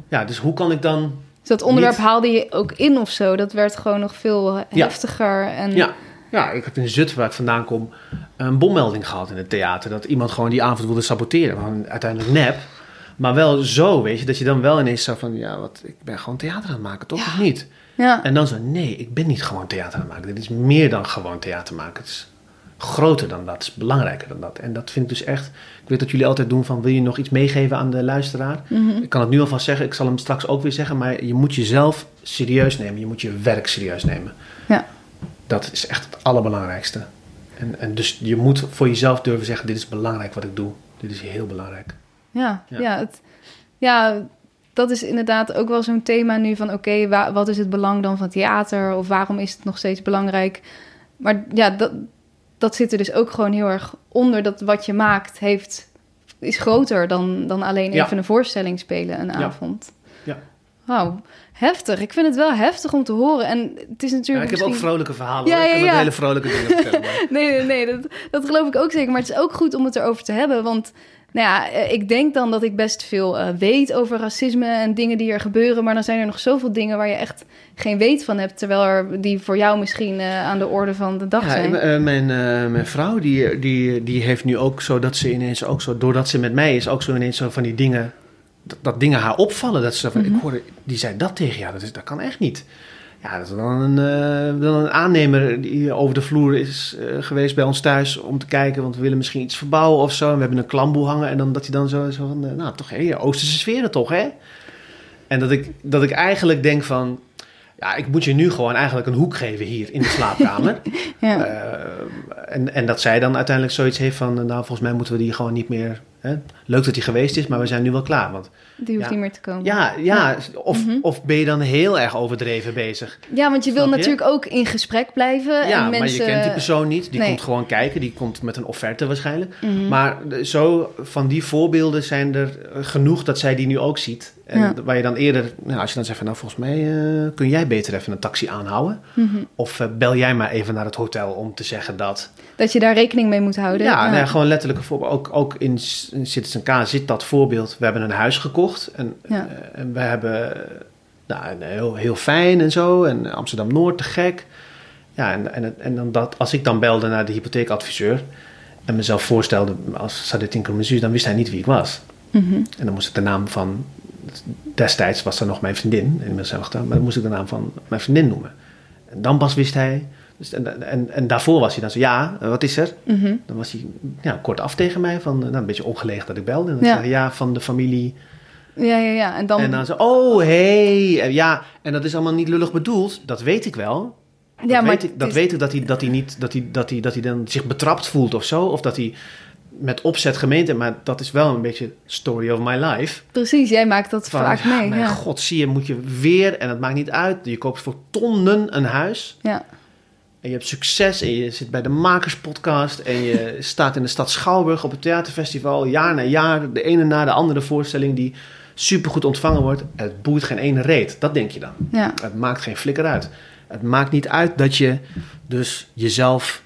Ja, dus hoe kan ik dan... Dus dat onderwerp Niet- haalde je ook in of zo. Dat werd gewoon nog veel Ja. heftiger. En, Ja, ja, ik heb in Zutphen, waar ik vandaan kom, een bommelding gehad in het theater. Dat iemand gewoon die avond wilde saboteren. Gewoon uiteindelijk nep. Maar wel zo, weet je, dat je dan wel ineens zo van... Ja, wat, ik ben gewoon theater aan het maken, toch? Ja. Of niet? Ja. En dan zo, nee, ik ben niet gewoon theater aan het maken. Dit is meer dan gewoon theater maken. Het is groter dan dat, het is belangrijker dan dat. En dat vind ik dus echt... Ik weet dat jullie altijd doen van, wil je nog iets meegeven aan de luisteraar? Mhm. Ik kan het nu alvast zeggen, ik zal hem straks ook weer zeggen... maar je moet jezelf serieus nemen. Je moet je werk serieus nemen. Ja. Dat is echt het allerbelangrijkste. En, en dus je moet voor jezelf durven zeggen: dit is belangrijk wat ik doe. Dit is heel belangrijk. Ja, Ja. ja. het, ja dat is inderdaad ook wel zo'n thema nu van... oké, wa- wat is het belang dan van theater? Of waarom is het nog steeds belangrijk? Maar ja, dat, dat zit er dus ook gewoon heel erg onder... dat wat je maakt heeft, is groter dan, dan alleen Ja. even een voorstelling spelen een Ja. avond. Ja. Wauw, heftig. Ik vind het wel heftig om te horen. En het is Ja, natuurlijk ik heb ook vrolijke verhalen. Ja. Ik ja, ook ja. hele vrolijke dingen vertellen. maar- Nee, nee, nee, dat, dat geloof ik ook zeker. Maar het is ook goed om het erover te hebben. Want nou ja, eh, ik denk dan dat ik best veel eh, weet over racisme en dingen die er gebeuren. Maar dan zijn er nog zoveel dingen waar je echt geen weet van hebt. Terwijl er die voor jou misschien eh, aan de orde van de dag Ja, zijn. mijn, mijn vrouw die, die, die heeft nu ook zo dat ze ineens ook zo, doordat ze met mij is, ook zo ineens zo van die dingen, dat, dat dingen haar opvallen. Dat ze van, Mhm. ik hoorde, die zei dat tegen jou, dat, is, dat kan echt niet. Ja, dat is dan een, eh, dan een aannemer die over de vloer is eh, geweest bij ons thuis om te kijken, want we willen misschien iets verbouwen of zo. En we hebben een klamboe hangen en dan dat hij dan zo, zo van, eh, nou toch, hé, Oosterse sferen toch, hè? En dat ik, dat ik eigenlijk denk van, ja, ik moet je nu gewoon eigenlijk een hoek geven hier in de slaapkamer. ja. Eh, en, en dat zij dan uiteindelijk zoiets heeft van, nou, volgens mij moeten we die gewoon niet meer. Hè? Leuk dat hij geweest is, maar we zijn nu wel klaar. Want die hoeft ja. niet meer te komen. ja, ja, Of, Mhm. of ben je dan heel erg overdreven bezig? Ja, want je wil je? natuurlijk ook in gesprek blijven. ja, en maar mensen... je kent die persoon niet. Die Nee. komt gewoon kijken. Die komt met een offerte waarschijnlijk. Mhm. Maar zo van die voorbeelden zijn er eh, genoeg dat zij die nu ook ziet. En Ja. waar je dan eerder, nou, als je dan zegt van, nou volgens mij eh, kun jij beter even een taxi aanhouden. Mhm. Of eh, bel jij maar even naar het hotel om te zeggen dat. Dat je daar rekening mee moet houden. Ja, nou gewoon letterlijke voorbeeld. Ook, ook in, in Citizen K zit dat voorbeeld. We hebben een huis gekocht en, Ja. eh, en we hebben eh, nou, heel, heel fijn en zo. En Amsterdam-Noord te gek. Ja, en, en, en dan dat, als ik dan belde naar de hypotheekadviseur en mezelf voorstelde als Sadet Tinker dan wist hij niet wie ik was. Mhm. En dan moest ik de naam van, destijds was er nog mijn vriendin, inmiddels zijn we getrouwd, maar dan moest ik de naam van mijn vriendin noemen. En dan pas wist hij, dus, en, en, en daarvoor was hij dan zo, ja, eh, wat is er? Mhm. Dan was hij ja, kort af tegen mij, van, nou, een beetje ongelegen dat ik belde. En dan Ja. zei hij, ja, van de familie. Ja, ja, ja. En dan... En dan zo, oh, hey, Eh, ja, en dat is allemaal niet lullig bedoeld, dat weet ik wel. Dat, ja, maar weet, ik, dat is- weet ik dat hij, dat hij niet, dat hij, dat hij, dat hij dan zich betrapt voelt of zo, of dat hij met opzet gemeend heeft, maar dat is wel een beetje story of my life. Precies, jij maakt dat Van, vaak ja, mee. Mijn Ja. god, zie je, moet je weer, en het maakt niet uit, je koopt voor tonnen een huis. ja. En je hebt succes en je zit bij de Makerspodcast en je staat in de stad Schouwburg op het theaterfestival. Jaar na jaar, de ene na de andere voorstelling die supergoed ontvangen wordt. Het boeit geen ene reet, dat denk je dan. ja. Het maakt geen flikker uit. Het maakt niet uit dat je dus jezelf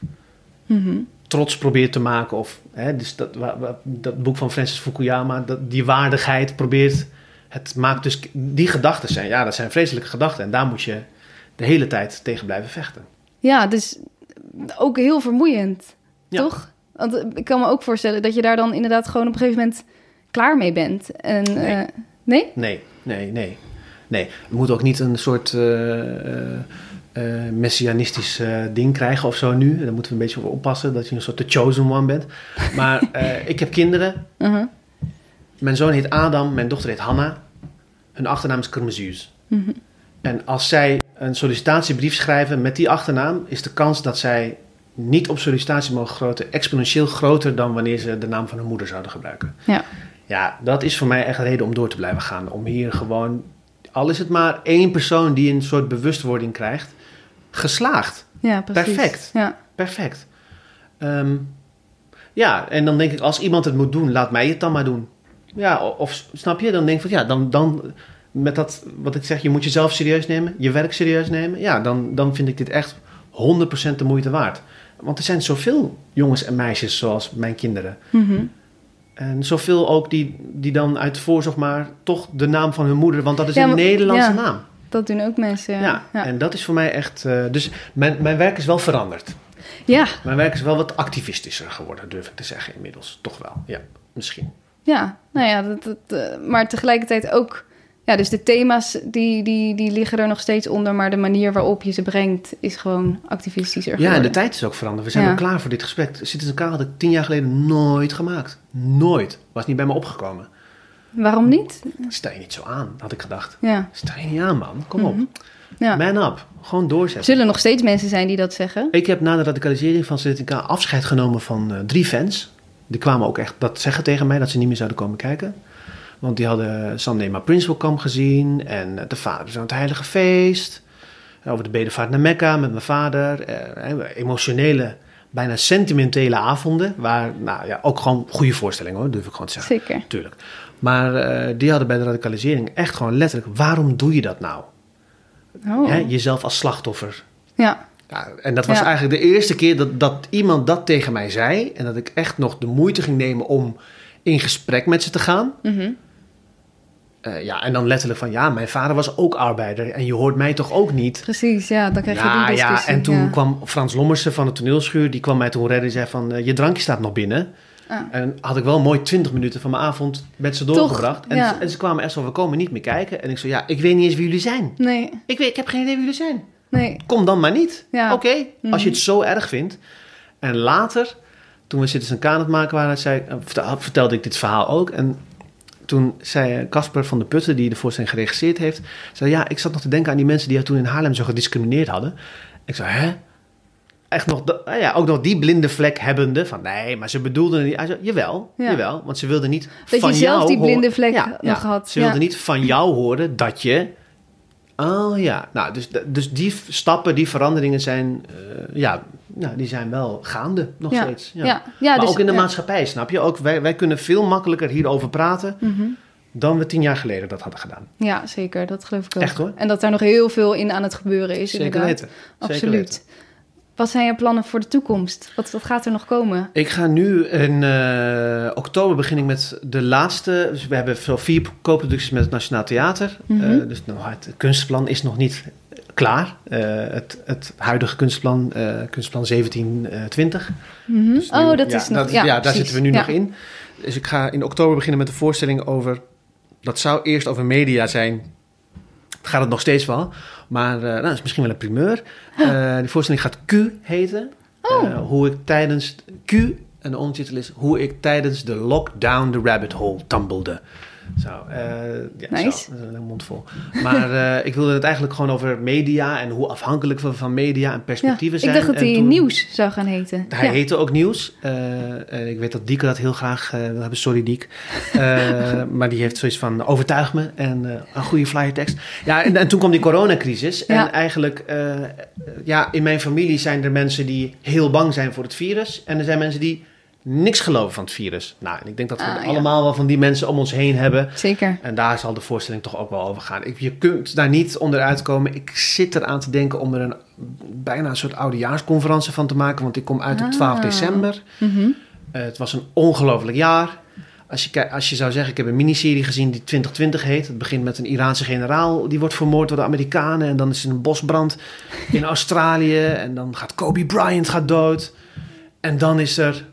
Mhm. trots probeert te maken. Of hè, dus dat, dat boek van Francis Fukuyama, dat, die waardigheid probeert. Het maakt dus die gedachten zijn, ja, dat zijn vreselijke gedachten. En daar moet je de hele tijd tegen blijven vechten. Ja, dus ook heel vermoeiend, Ja. toch? Want ik kan me ook voorstellen dat je daar dan inderdaad gewoon op een gegeven moment klaar mee bent. En, Nee. eh, nee? Nee, nee, nee. Nee, het moet ook niet een soort eh, eh, messianistisch ding krijgen of zo nu. Daar moeten we een beetje voor oppassen, dat je een soort the chosen one bent. Maar ik heb kinderen. Uh-huh. Mijn zoon heet Adam, mijn dochter heet Hanna. Hun achternaam is Kermezuus. Mhm. En als zij een sollicitatiebrief schrijven met die achternaam, is de kans dat zij niet op sollicitatie mogen groten exponentieel groter dan wanneer ze de naam van hun moeder zouden gebruiken. Ja. Ja, dat is voor mij echt een reden om door te blijven gaan. Om hier gewoon, al is het maar één persoon die een soort bewustwording krijgt, geslaagd. Ja, precies. Perfect. Ja. Perfect. Ehm, ja, en dan denk ik, als iemand het moet doen, laat mij het dan maar doen. Ja, of snap je? Dan denk ik van, ja, dan, dan met dat, wat ik zeg, je moet jezelf serieus nemen, je werk serieus nemen. Ja, dan, dan vind ik dit echt 100% de moeite waard. Want er zijn zoveel jongens en meisjes zoals mijn kinderen. Mhm. En zoveel ook die, die dan uit voorzorg maar toch de naam van hun moeder, want dat is Ja, een maar- Nederlandse ja. naam. Dat doen ook mensen. Ja, Ja, ja. en dat is voor mij echt. eh, dus mijn, mijn werk is wel veranderd. ja. Mijn werk is wel wat activistischer geworden, durf ik te zeggen inmiddels. Toch wel, ja, misschien. Ja, nou ja, dat, dat, eh, maar tegelijkertijd ook... Ja, dus de thema's die, die, die liggen er nog steeds onder... maar de manier waarop je ze brengt is gewoon activistischer Ja, en de tijd is ook veranderd. We zijn Ja. klaar voor dit gesprek. Citizen K had ik tien jaar geleden nooit gemaakt. Nooit. Was niet bij me opgekomen. Waarom niet? Sta je niet zo aan, had ik gedacht. Ja. Sta je niet aan, man. Kom op. Mhm. Ja. Man up. Gewoon doorzetten. Er zullen nog steeds mensen zijn die dat zeggen. Ik heb na de radicalisering van Seletica afscheid genomen van eh, drie fans. Die kwamen ook echt dat zeggen tegen mij dat ze niet meer zouden komen kijken. Want die hadden Sandema Principal Camp gezien en eh, de vader van het Heilige Feest. Over de bedevaart naar Mekka met mijn vader. eh, emotionele, bijna sentimentele avonden. Waar, nou ja, ook gewoon goede voorstellingen hoor, durf ik gewoon te zeggen. Zeker. Tuurlijk. Maar eh, die hadden bij de radicalisering echt gewoon letterlijk, waarom doe je dat nou? Oh. Hè, jezelf als slachtoffer Ja. ja, en dat was Ja. eigenlijk de eerste keer dat, dat iemand dat tegen mij zei. En dat ik echt nog de moeite ging nemen om in gesprek met ze te gaan. Mhm. Eh, ja, en dan letterlijk van ja, mijn vader was ook arbeider. En je hoort mij toch ook niet. Precies, ja, dan krijg je Ja, die ja, en toen ja. kwam Frans Lommersen van de toneelschuur. Die kwam mij toen redden en zei van eh, je drankje staat nog binnen. Ah. En had ik wel mooi 20 minuten van mijn avond met ze Toch, doorgebracht. En, ja. en ze kwamen echt zo, we komen niet meer kijken. En ik zei, ja, ik weet niet eens wie jullie zijn. Nee, Ik, weet, ik heb geen idee wie jullie zijn. nee. Kom dan maar niet. Ja. Oké, als je Mhm. het zo erg vindt. En later, toen we Kane aan het maken waren, zei, eh, vertel- vertelde ik dit verhaal ook. En toen zei Casper van de Putten, die de voorstelling geregisseerd heeft, zei ja, ik zat nog te denken aan die mensen die jou toen in Haarlem zo gediscrimineerd hadden. Ik zei, hè? Echt nog, ah ja, ook nog die blinde vlek hebbende van nee, maar ze bedoelden niet. Zei, jawel, Ja. jawel, want ze wilden niet Dat van je zelf jou die blinde vlek Ja, nog had. Ze wilden niet van jou horen dat je Oh ja, nou, dus, dus die stappen, die veranderingen zijn, eh, ja, nou, die zijn wel gaande nog Ja, steeds. Ja. Ja, ja, maar dus, ook in de maatschappij, snap je? Ook wij, wij kunnen veel makkelijker hierover praten Mhm. dan we tien jaar geleden dat hadden gedaan. Ja, zeker. Dat geloof ik ook. Echt, hoor. En dat daar nog heel veel in aan het gebeuren is. Zeker inderdaad. weten. Zeker Absoluut. weten. Wat zijn je plannen voor de toekomst? Wat, wat gaat er nog komen? Ik ga nu in eh, oktober begin ik met de laatste. Dus we hebben zo vier co-producties met het Nationaal Theater. Mhm. Eh, dus nou, het kunstplan is nog niet klaar. Eh, het, het huidige kunstplan, kunstplan 1720. Mhm. Dus nu- oh, dat ja, is nog... dat- ja, ja, daar zitten we nu Ja. nog in. Dus ik ga in oktober beginnen met een voorstelling over... Dat zou eerst over media zijn. Gaat het nog steeds wel. Maar eh, nou, dat is misschien wel een primeur. Eh die voorstelling gaat Q heten. Oh. Eh, hoe ik tijdens... Q, en de ondertitel is... Hoe ik tijdens de lockdown the rabbit hole tumbelde. Zo, eh, ja, Nice. zo, een mond vol. Maar eh, ik wilde het eigenlijk gewoon over media... en hoe afhankelijk we van media en Ja. perspectieven Ik zijn. dacht dat hij toen- nieuws zou gaan heten. hij ja. heette ook Nieuws. Eh, ik weet dat Dieke dat heel graag wil hebben. Sorry, Diek. Eh, maar die heeft zoiets van overtuig me en een goede flyertekst. Ja, en, en toen kwam die coronacrisis. En eigenlijk, ja, in mijn familie zijn er mensen die heel bang zijn voor het virus. En er zijn mensen die niks geloven van het virus. Nou, en ik denk dat we Ah, ja. allemaal wel van die mensen om ons heen hebben. Zeker. En daar zal de voorstelling toch ook wel over gaan. Ik, je kunt daar niet onderuit komen. Ik zit eraan te denken om er een, bijna een soort oudejaarsconferentie van te maken. Want ik kom uit op 12 Ah. december. Mhm. Eh, het was een ongelooflijk jaar. Als je, als je zou zeggen, ik heb een miniserie gezien die 2020 heet. Het begint met een Iraanse generaal die wordt vermoord door de Amerikanen. En dan is er een bosbrand in Australië. En dan gaat Kobe Bryant gaat dood. En dan is er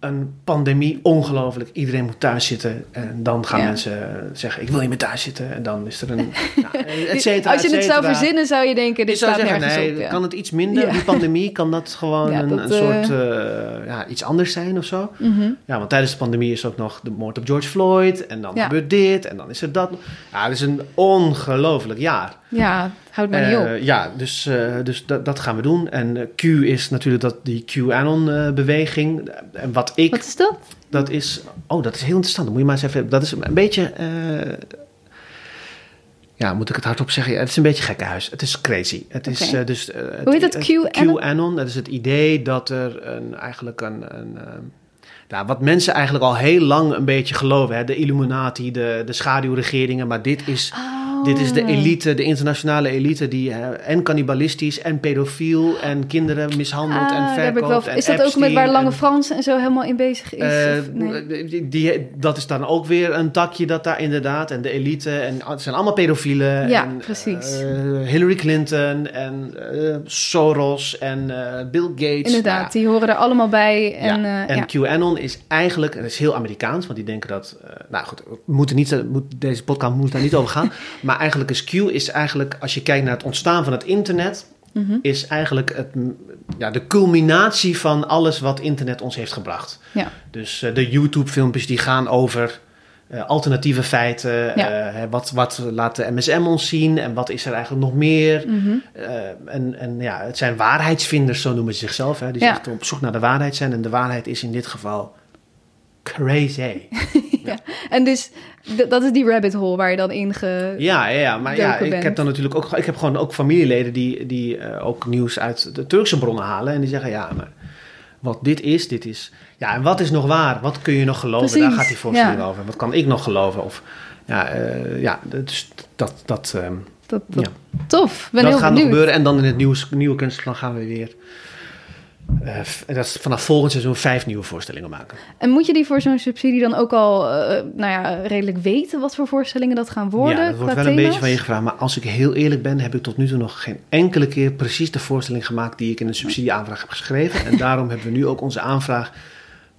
een pandemie, ongelooflijk. Iedereen moet thuis zitten. En dan gaan Ja. mensen zeggen, ik wil niet meer thuis zitten. En dan is er een, nou, et cetera, Als je et het zou verzinnen, zou je denken, dit zou staat zeggen, nergens nee, op. Ja. kan het iets minder? Ja. Die pandemie, kan dat gewoon een, eh, soort, eh, ja, iets anders zijn of zo? Mhm. Ja, want tijdens de pandemie is ook nog de moord op George Floyd. En dan gebeurt dit en dan is er dat. Ja, het is een ongelooflijk jaar. Ja, houdt maar niet op. Eh, ja, dus, eh, dus dat, dat gaan we doen. En eh, Q is natuurlijk dat, die QAnon-beweging. en wat ik, Wat is dat? dat is... Oh, dat is heel interessant. Dan moet je maar eens even... Dat is een beetje... eh, ja, moet ik het hardop zeggen? Ja, het is een beetje gekkenhuis. Het is crazy. Het is eh, dus... eh, Hoe heet dat? QAnon? QAnon. Dat is het idee dat er een, eigenlijk een... een nou, wat mensen eigenlijk al heel lang een beetje geloven. Hè? De Illuminati, de, de schaduwregeringen. Maar dit is... Dit is de Oh. elite, de internationale elite, die hè, en cannibalistisch en pedofiel en kinderen mishandelt Ah, en ik verkoopt. wel, en is dat ook met waar Lange en- Frans en zo helemaal in bezig is? eh, nee? die, die- dat is dan ook weer een takje dat daar inderdaad. En de elite. En het zijn allemaal pedofielen. Ja, en, precies. eh, Hillary Clinton en eh, Soros en eh, Bill Gates. Inderdaad, Nou die horen er allemaal bij. En, ja, eh, en ja. QAnon is eigenlijk, en dat is heel Amerikaans, want die denken dat, eh, nou goed, moeten niet, eh, moet, deze podcast moet daar niet over gaan. maar eigenlijk is Q is eigenlijk, als je kijkt naar het ontstaan van het internet, Mhm. is eigenlijk het, ja, de culminatie van alles wat internet ons heeft gebracht. Ja. Dus eh, de YouTube-filmpjes die gaan over eh, alternatieve feiten. Ja. eh, wat, wat laat de MSM ons zien en wat is er eigenlijk nog meer? Mhm. En, en ja, het zijn waarheidsvinders, zo noemen ze zichzelf. Hè, die Ja. echt op zoek naar de waarheid zijn. En de waarheid is in dit geval crazy. En dus dat is die rabbit hole waar je dan in ge... Ja, ja, ja, maar ja, ik bent. heb dan natuurlijk ook, ik heb gewoon ook familieleden die, die eh, ook nieuws uit de Turkse bronnen halen. En die zeggen, ja, maar wat dit is, dit is... Ja, en wat is nog waar? Wat kun je nog geloven? Daar gaat die voorstelling ja. over. Wat kan ik nog geloven? Of, ja, eh, ja dus dat, dat, ehm, Dat, dat, Ja. Tof, ben dat heel gaat nog gebeuren. En dan in het nieuwe, nieuwe kunstplan gaan we weer... eh, f- dat is vanaf volgend seizoen vijf nieuwe voorstellingen maken. En moet je die voor zo'n subsidie dan ook al eh, nou ja, redelijk weten wat voor voorstellingen dat gaan worden? ja, dat wordt wel een beetje van je gevraagd. Maar als ik heel eerlijk ben, heb ik tot nu toe nog geen enkele keer precies de voorstelling gemaakt die ik in een subsidieaanvraag heb geschreven. En daarom hebben we nu ook onze aanvraag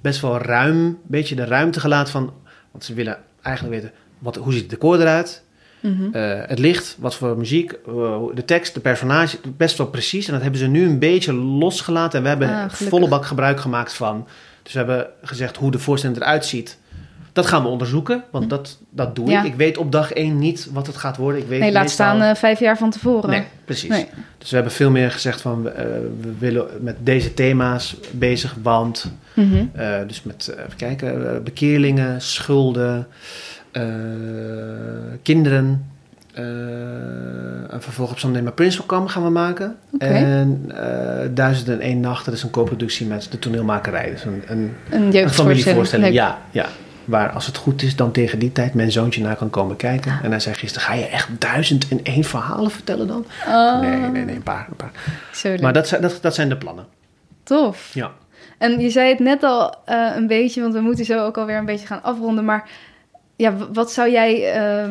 best wel ruim, een beetje de ruimte gelaten van. Want ze willen eigenlijk weten, wat, hoe ziet het decor eruit? Mhm. Eh, het licht, wat voor muziek, eh, de tekst, de personage, best wel precies. En dat hebben ze nu een beetje losgelaten. En we hebben Ah, volle bak gebruik gemaakt van. Dus we hebben gezegd hoe de voorstelling eruit ziet. Dat gaan we onderzoeken, want dat, dat doe. Ja. ik. Ik weet op dag één niet wat het gaat worden. Ik weet Nee, laat staan eh, vijf jaar van tevoren. Nee, precies. Nee. Dus we hebben veel meer gezegd van we, we willen met deze thema's bezig, want Mhm. dus met even kijken, bekeerlingen, schulden, kinderen. eh een vervolg op Sunday Prince gaan we maken. En eh Duizend en één nacht, dat is een co-productie met de toneelmakerij. Dus een, een, Een familievoorstelling. Ja, ja. Waar als het goed is, dan tegen die tijd mijn zoontje naar kan komen kijken. En hij zei gisteren, ga je echt duizend en één verhalen vertellen dan? Ah, Nee, nee, nee, een paar. Een paar. Zo. Maar dat zijn, dat, dat zijn de plannen. Tof. Ja. En je zei het net al eh, een beetje, want we moeten zo ook alweer een beetje gaan afronden. Maar ja, wat zou jij eh,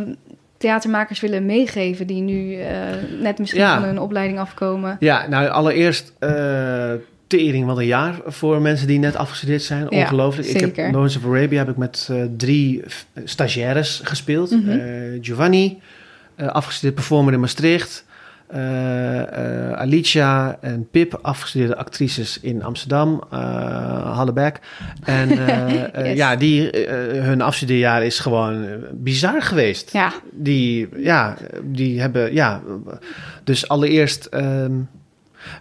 theatermakers willen meegeven die nu eh, net misschien Ja. van hun opleiding afkomen? Ja, nou allereerst eh tering wat een jaar voor mensen die net afgestudeerd zijn. Ja, Ongelooflijk. Ik zeker. heb Lawrence of Arabia heb ik met eh, drie stagiaires gespeeld. Mhm. Giovanni, afgestudeerd performer in Maastricht. Eh, eh, Alicia en Pip, afgestudeerde actrices in Amsterdam, eh Hallebeck. En Yes. ja, die, hun afstudeerjaar is gewoon bizar geweest. Ja, Die, ja, die hebben, ja. Dus allereerst ehm,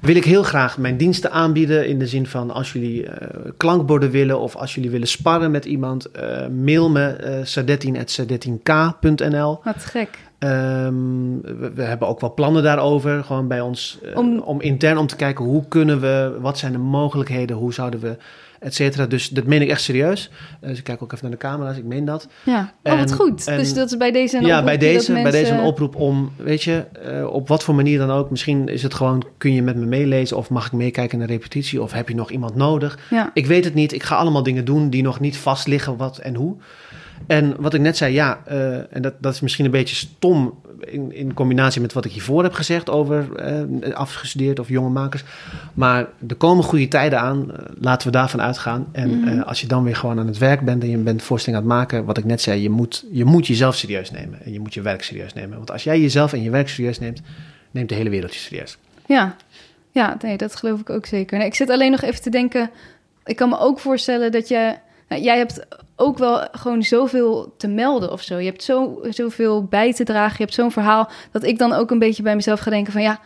wil ik heel graag mijn diensten aanbieden. In de zin van als jullie eh, klankborden willen of als jullie willen sparren met iemand, eh, mail me uh, sadetin.sadetink.nl. wat gek. Ehm, we, we hebben ook wel plannen daarover, gewoon bij ons, eh, Om- om... intern om te kijken hoe kunnen we, wat zijn de mogelijkheden, hoe zouden we, et cetera. Dus dat meen ik echt serieus. Eh, dus ik kijk ook even naar de camera's, ik meen dat. Ja, oh, wat En- goed. en- dus dat is bij deze een ja, bij deze, bij deze een oproep om, weet je, eh, op wat voor manier dan ook. Misschien is het gewoon, kun je met me meelezen of mag ik meekijken naar de repetitie of heb je nog iemand nodig? Ja, Ik weet het niet. Ik ga allemaal dingen doen die nog niet vast liggen wat en hoe. En wat ik net zei, ja, eh, en dat, dat is misschien een beetje stom in, in combinatie met wat ik hiervoor heb gezegd over eh, afgestudeerd of jonge makers. Maar er komen goede tijden aan, eh, laten we daarvan uitgaan. En Mhm. eh, als je dan weer gewoon aan het werk bent en je bent voorstelling aan het maken, wat ik net zei, je moet, je moet jezelf serieus nemen en je moet je werk serieus nemen. Want als jij jezelf en je werk serieus neemt, neemt de hele wereld je serieus. ja. ja nee, dat geloof ik ook zeker. Nee, ik zit alleen nog even te denken. Ik kan me ook voorstellen dat je. Nou, jij hebt ook wel gewoon zoveel te melden of zo. Je hebt zo, zoveel bij te dragen. Je hebt zo'n verhaal. Dat ik dan ook een beetje bij mezelf ga denken van ja.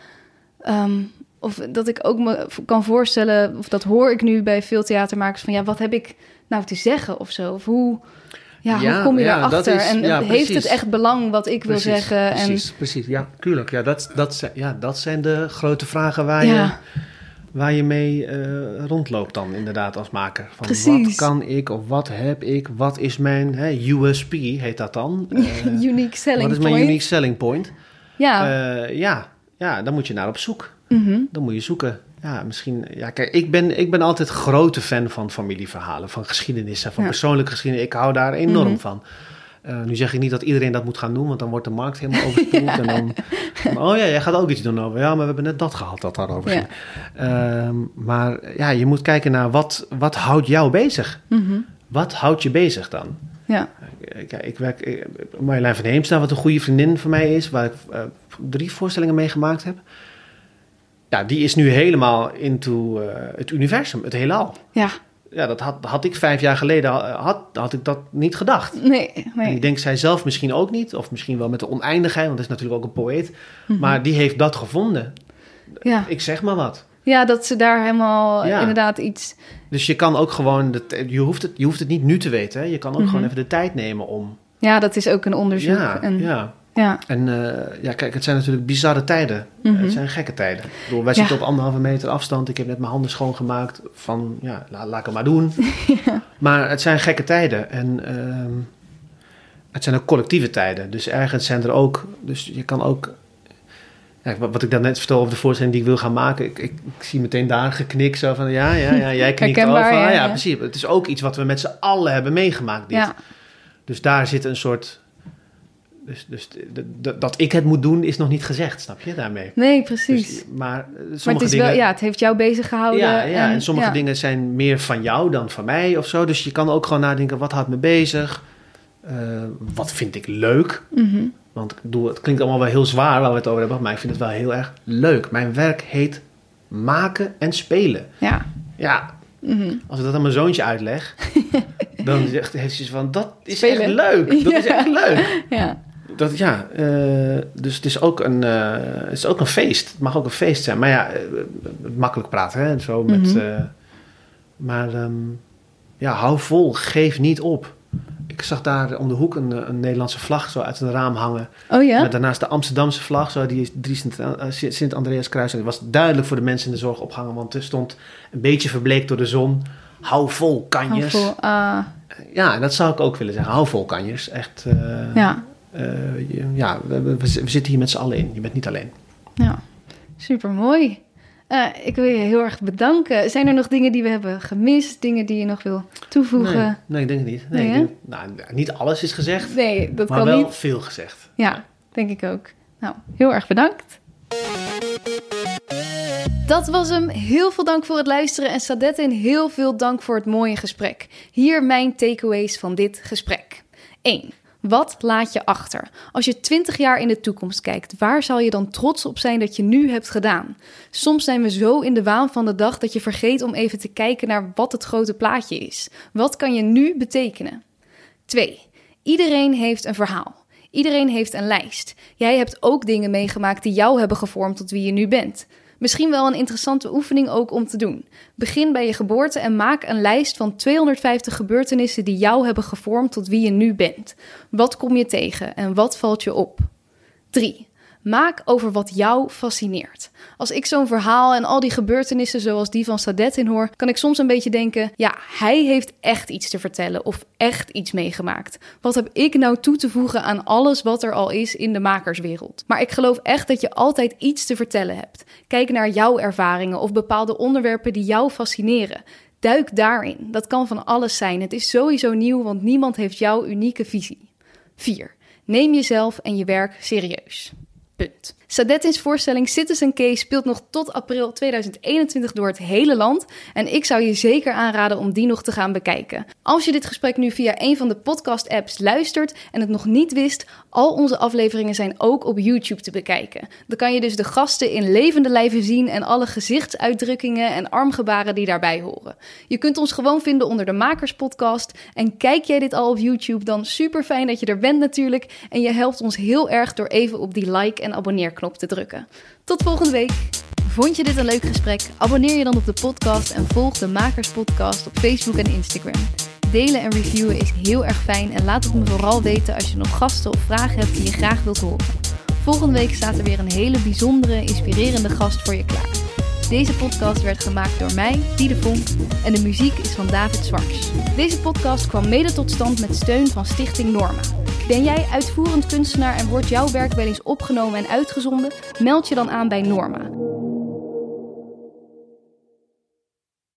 ehm, of dat ik ook me kan voorstellen, of dat hoor ik nu bij veel theatermakers, van ja, wat heb ik nou te zeggen of zo? Of hoe, ja, Ja, hoe kom je ja, is- en ja, heeft precies. het echt belang wat ik wil Precies, zeggen? En, Precies, precies. Ja, tuurlijk. Ja, dat, dat, zijn, ja, dat zijn de grote vragen waar, je, waar je mee eh, rondloopt dan inderdaad als maker. Van Precies. Wat kan ik of wat heb ik? Wat is mijn hè, USP, heet dat dan? Eh, unique selling wat is mijn point. unique selling point? Ja. Eh, ja, ja, dan moet je naar op zoek. Mhm. Dan moet je zoeken. Ja, misschien. Ja, kijk, ik ben, ik ben altijd grote fan van familieverhalen, van geschiedenissen, van Ja. persoonlijke geschiedenis. Ik hou daar enorm Mhm. van. Eh, nu zeg ik niet dat iedereen dat moet gaan doen, want dan wordt de markt helemaal overspoeld. En dan, oh ja, jij gaat ook iets doen over. Ja, maar we hebben net dat gehad dat daarover Ja. ging. Ehm, maar ja, je moet kijken naar wat, wat houdt jou bezig? Mhm. Wat houdt je bezig dan? Ja. Kijk, ik werk, ik- Marjolein van Heemstra, wat een goede vriendin van mij is, waar ik eh, drie voorstellingen mee gemaakt heb. Ja, die is nu helemaal into eh, het universum, het heelal. Ja. Ja, dat had, had ik vijf jaar geleden, had, had ik dat niet gedacht. Nee, En nee. ik denk zij zelf misschien ook niet, of misschien wel met de oneindigheid, want dat is natuurlijk ook een poëet. Mhm. Maar die heeft dat gevonden. Ja. Ik zeg maar wat. ja, dat ze daar helemaal Ja. inderdaad iets... Dus je kan ook gewoon, de, je, hoeft het, je hoeft het niet nu te weten. Hè? Je kan ook Mhm. gewoon even de tijd nemen om. Ja, dat is ook een onderzoek. Ja, en, ja. Ja. En eh, ja, kijk, het zijn natuurlijk bizarre tijden. Mhm. Het zijn gekke tijden. Ik bedoel, wij Ja. zitten op anderhalve meter afstand. Ik heb net mijn handen schoongemaakt van, ja, la- laat ik het maar doen. Maar het zijn gekke tijden. En ehm, het zijn ook collectieve tijden. Dus ergens zijn er ook, dus je kan ook... Ja, wat ik net vertel over de voorstelling die ik wil gaan maken. Ik, ik, ik zie meteen daar geknik zo van, ja, ja, ja, jij knikt over. Herkenbaar, Ah, ja, precies. Het is ook iets wat we met z'n allen hebben meegemaakt, dit. Dus daar zit een soort... Dus, dus dat ik het moet doen is nog niet gezegd, snap je daarmee? Nee, precies. Dus, maar eh, sommige maar het is dingen... wel, ja, het heeft jou bezig gehouden. ja, ja, en, sommige ja. dingen zijn meer van jou dan van mij of zo. Dus je kan ook gewoon nadenken, wat houdt me bezig? Eh, wat vind ik leuk? Mhm. Want ik bedoel, het klinkt allemaal wel heel zwaar waar we het over hebben, maar ik vind het wel heel erg leuk. Mijn werk heet maken en spelen. Ja. Ja, Mhm. als ik dat aan mijn zoontje uitleg, dan zegt- heeft hij zo van, dat is Spelen. echt leuk. Dat is echt leuk. ja. Dat, ja, eh, dus het is, ook een, eh, het is ook een feest. Het mag ook een feest zijn. Maar ja, eh, makkelijk praten, hè. Zo met, Mhm. maar ehm, ja, hou vol. Geef niet op. Ik zag daar om de hoek een, een Nederlandse vlag zo uit een raam hangen. Oh ja? Met daarnaast de Amsterdamse vlag, zo, die is drie Sint- Sint-Andreas-kruis. En die was duidelijk voor de mensen in de zorg opgehangen. Want er stond een beetje verbleekt door de zon. Hou vol, Hou kanjers. vol. Ah, Ja, dat zou ik ook willen zeggen. Hou vol, kanjers. Echt... ja. Eh, je- ja, we, we- we zitten hier met z'n allen in. Je bent niet alleen. ja. Super mooi. ik wil je heel erg bedanken. Zijn er nog dingen die we hebben gemist? Dingen die je nog wil toevoegen? Nee, nee, ik denk het niet. Nee, Nee, ik hè? denk- nou, niet alles is gezegd, Nee, dat maar kan wel niet. veel gezegd. Ja, denk ik ook. Nou, heel erg bedankt. Dat was hem. Heel veel dank voor het luisteren en Sadette heel veel dank voor het mooie gesprek. Hier mijn takeaways van dit gesprek. 1. Wat laat je achter? Als je 20 jaar in de toekomst kijkt, waar zal je dan trots op zijn dat je nu hebt gedaan? Soms zijn we zo in de waan van de dag dat je vergeet om even te kijken naar wat het grote plaatje is. Wat kan je nu betekenen? 2. Iedereen heeft een verhaal. Iedereen heeft een lijst. Jij hebt ook dingen meegemaakt die jou hebben gevormd tot wie je nu bent. Misschien wel een interessante oefening ook om te doen. Begin bij je geboorte en maak een lijst van 250 gebeurtenissen die jou hebben gevormd tot wie je nu bent. Wat kom je tegen en wat valt je op? 3. Maak over wat jou fascineert. Als ik zo'n verhaal en al die gebeurtenissen zoals die van Sadet in hoor, kan ik soms een beetje denken: ja, hij heeft echt iets te vertellen of echt iets meegemaakt. Wat heb ik nou toe te voegen aan alles wat er al is in de makerswereld? Maar ik geloof echt dat je altijd iets te vertellen hebt. Kijk naar jouw ervaringen of bepaalde onderwerpen die jou fascineren. Duik daarin. Dat kan van alles zijn. Het is sowieso nieuw, want niemand heeft jouw unieke visie. 4. Neem jezelf en je werk serieus. Punt. Sadettin's voorstelling Citizen Case speelt nog tot april 2021 door het hele land. En ik zou je zeker aanraden om die nog te gaan bekijken. Als je dit gesprek nu via een van de podcast-apps luistert en het nog niet wist, al onze afleveringen zijn ook op YouTube te bekijken. Dan kan je dus de gasten in levende lijven zien en alle gezichtsuitdrukkingen en armgebaren die daarbij horen. Je kunt ons gewoon vinden onder de Makers Podcast. En kijk jij dit al op YouTube, dan super fijn dat je er bent natuurlijk. En je helpt ons heel erg door even op die like en abonneerknop te drukken. Tot volgende week. Vond je dit een leuk gesprek? Abonneer je dan op de podcast en volg de Makers Podcast op Facebook en Instagram. Delen en reviewen is heel erg fijn en laat het me vooral weten als je nog gasten of vragen hebt die je graag wilt horen. Volgende week staat er weer een hele bijzondere, inspirerende gast voor je klaar. Deze podcast werd gemaakt door mij, Diede Vonk, en de muziek is van David Zwarts. Deze podcast kwam mede tot stand met steun van Stichting Norma. Ben jij uitvoerend kunstenaar en wordt jouw werk wel eens opgenomen en uitgezonden? Meld je dan aan bij Norma.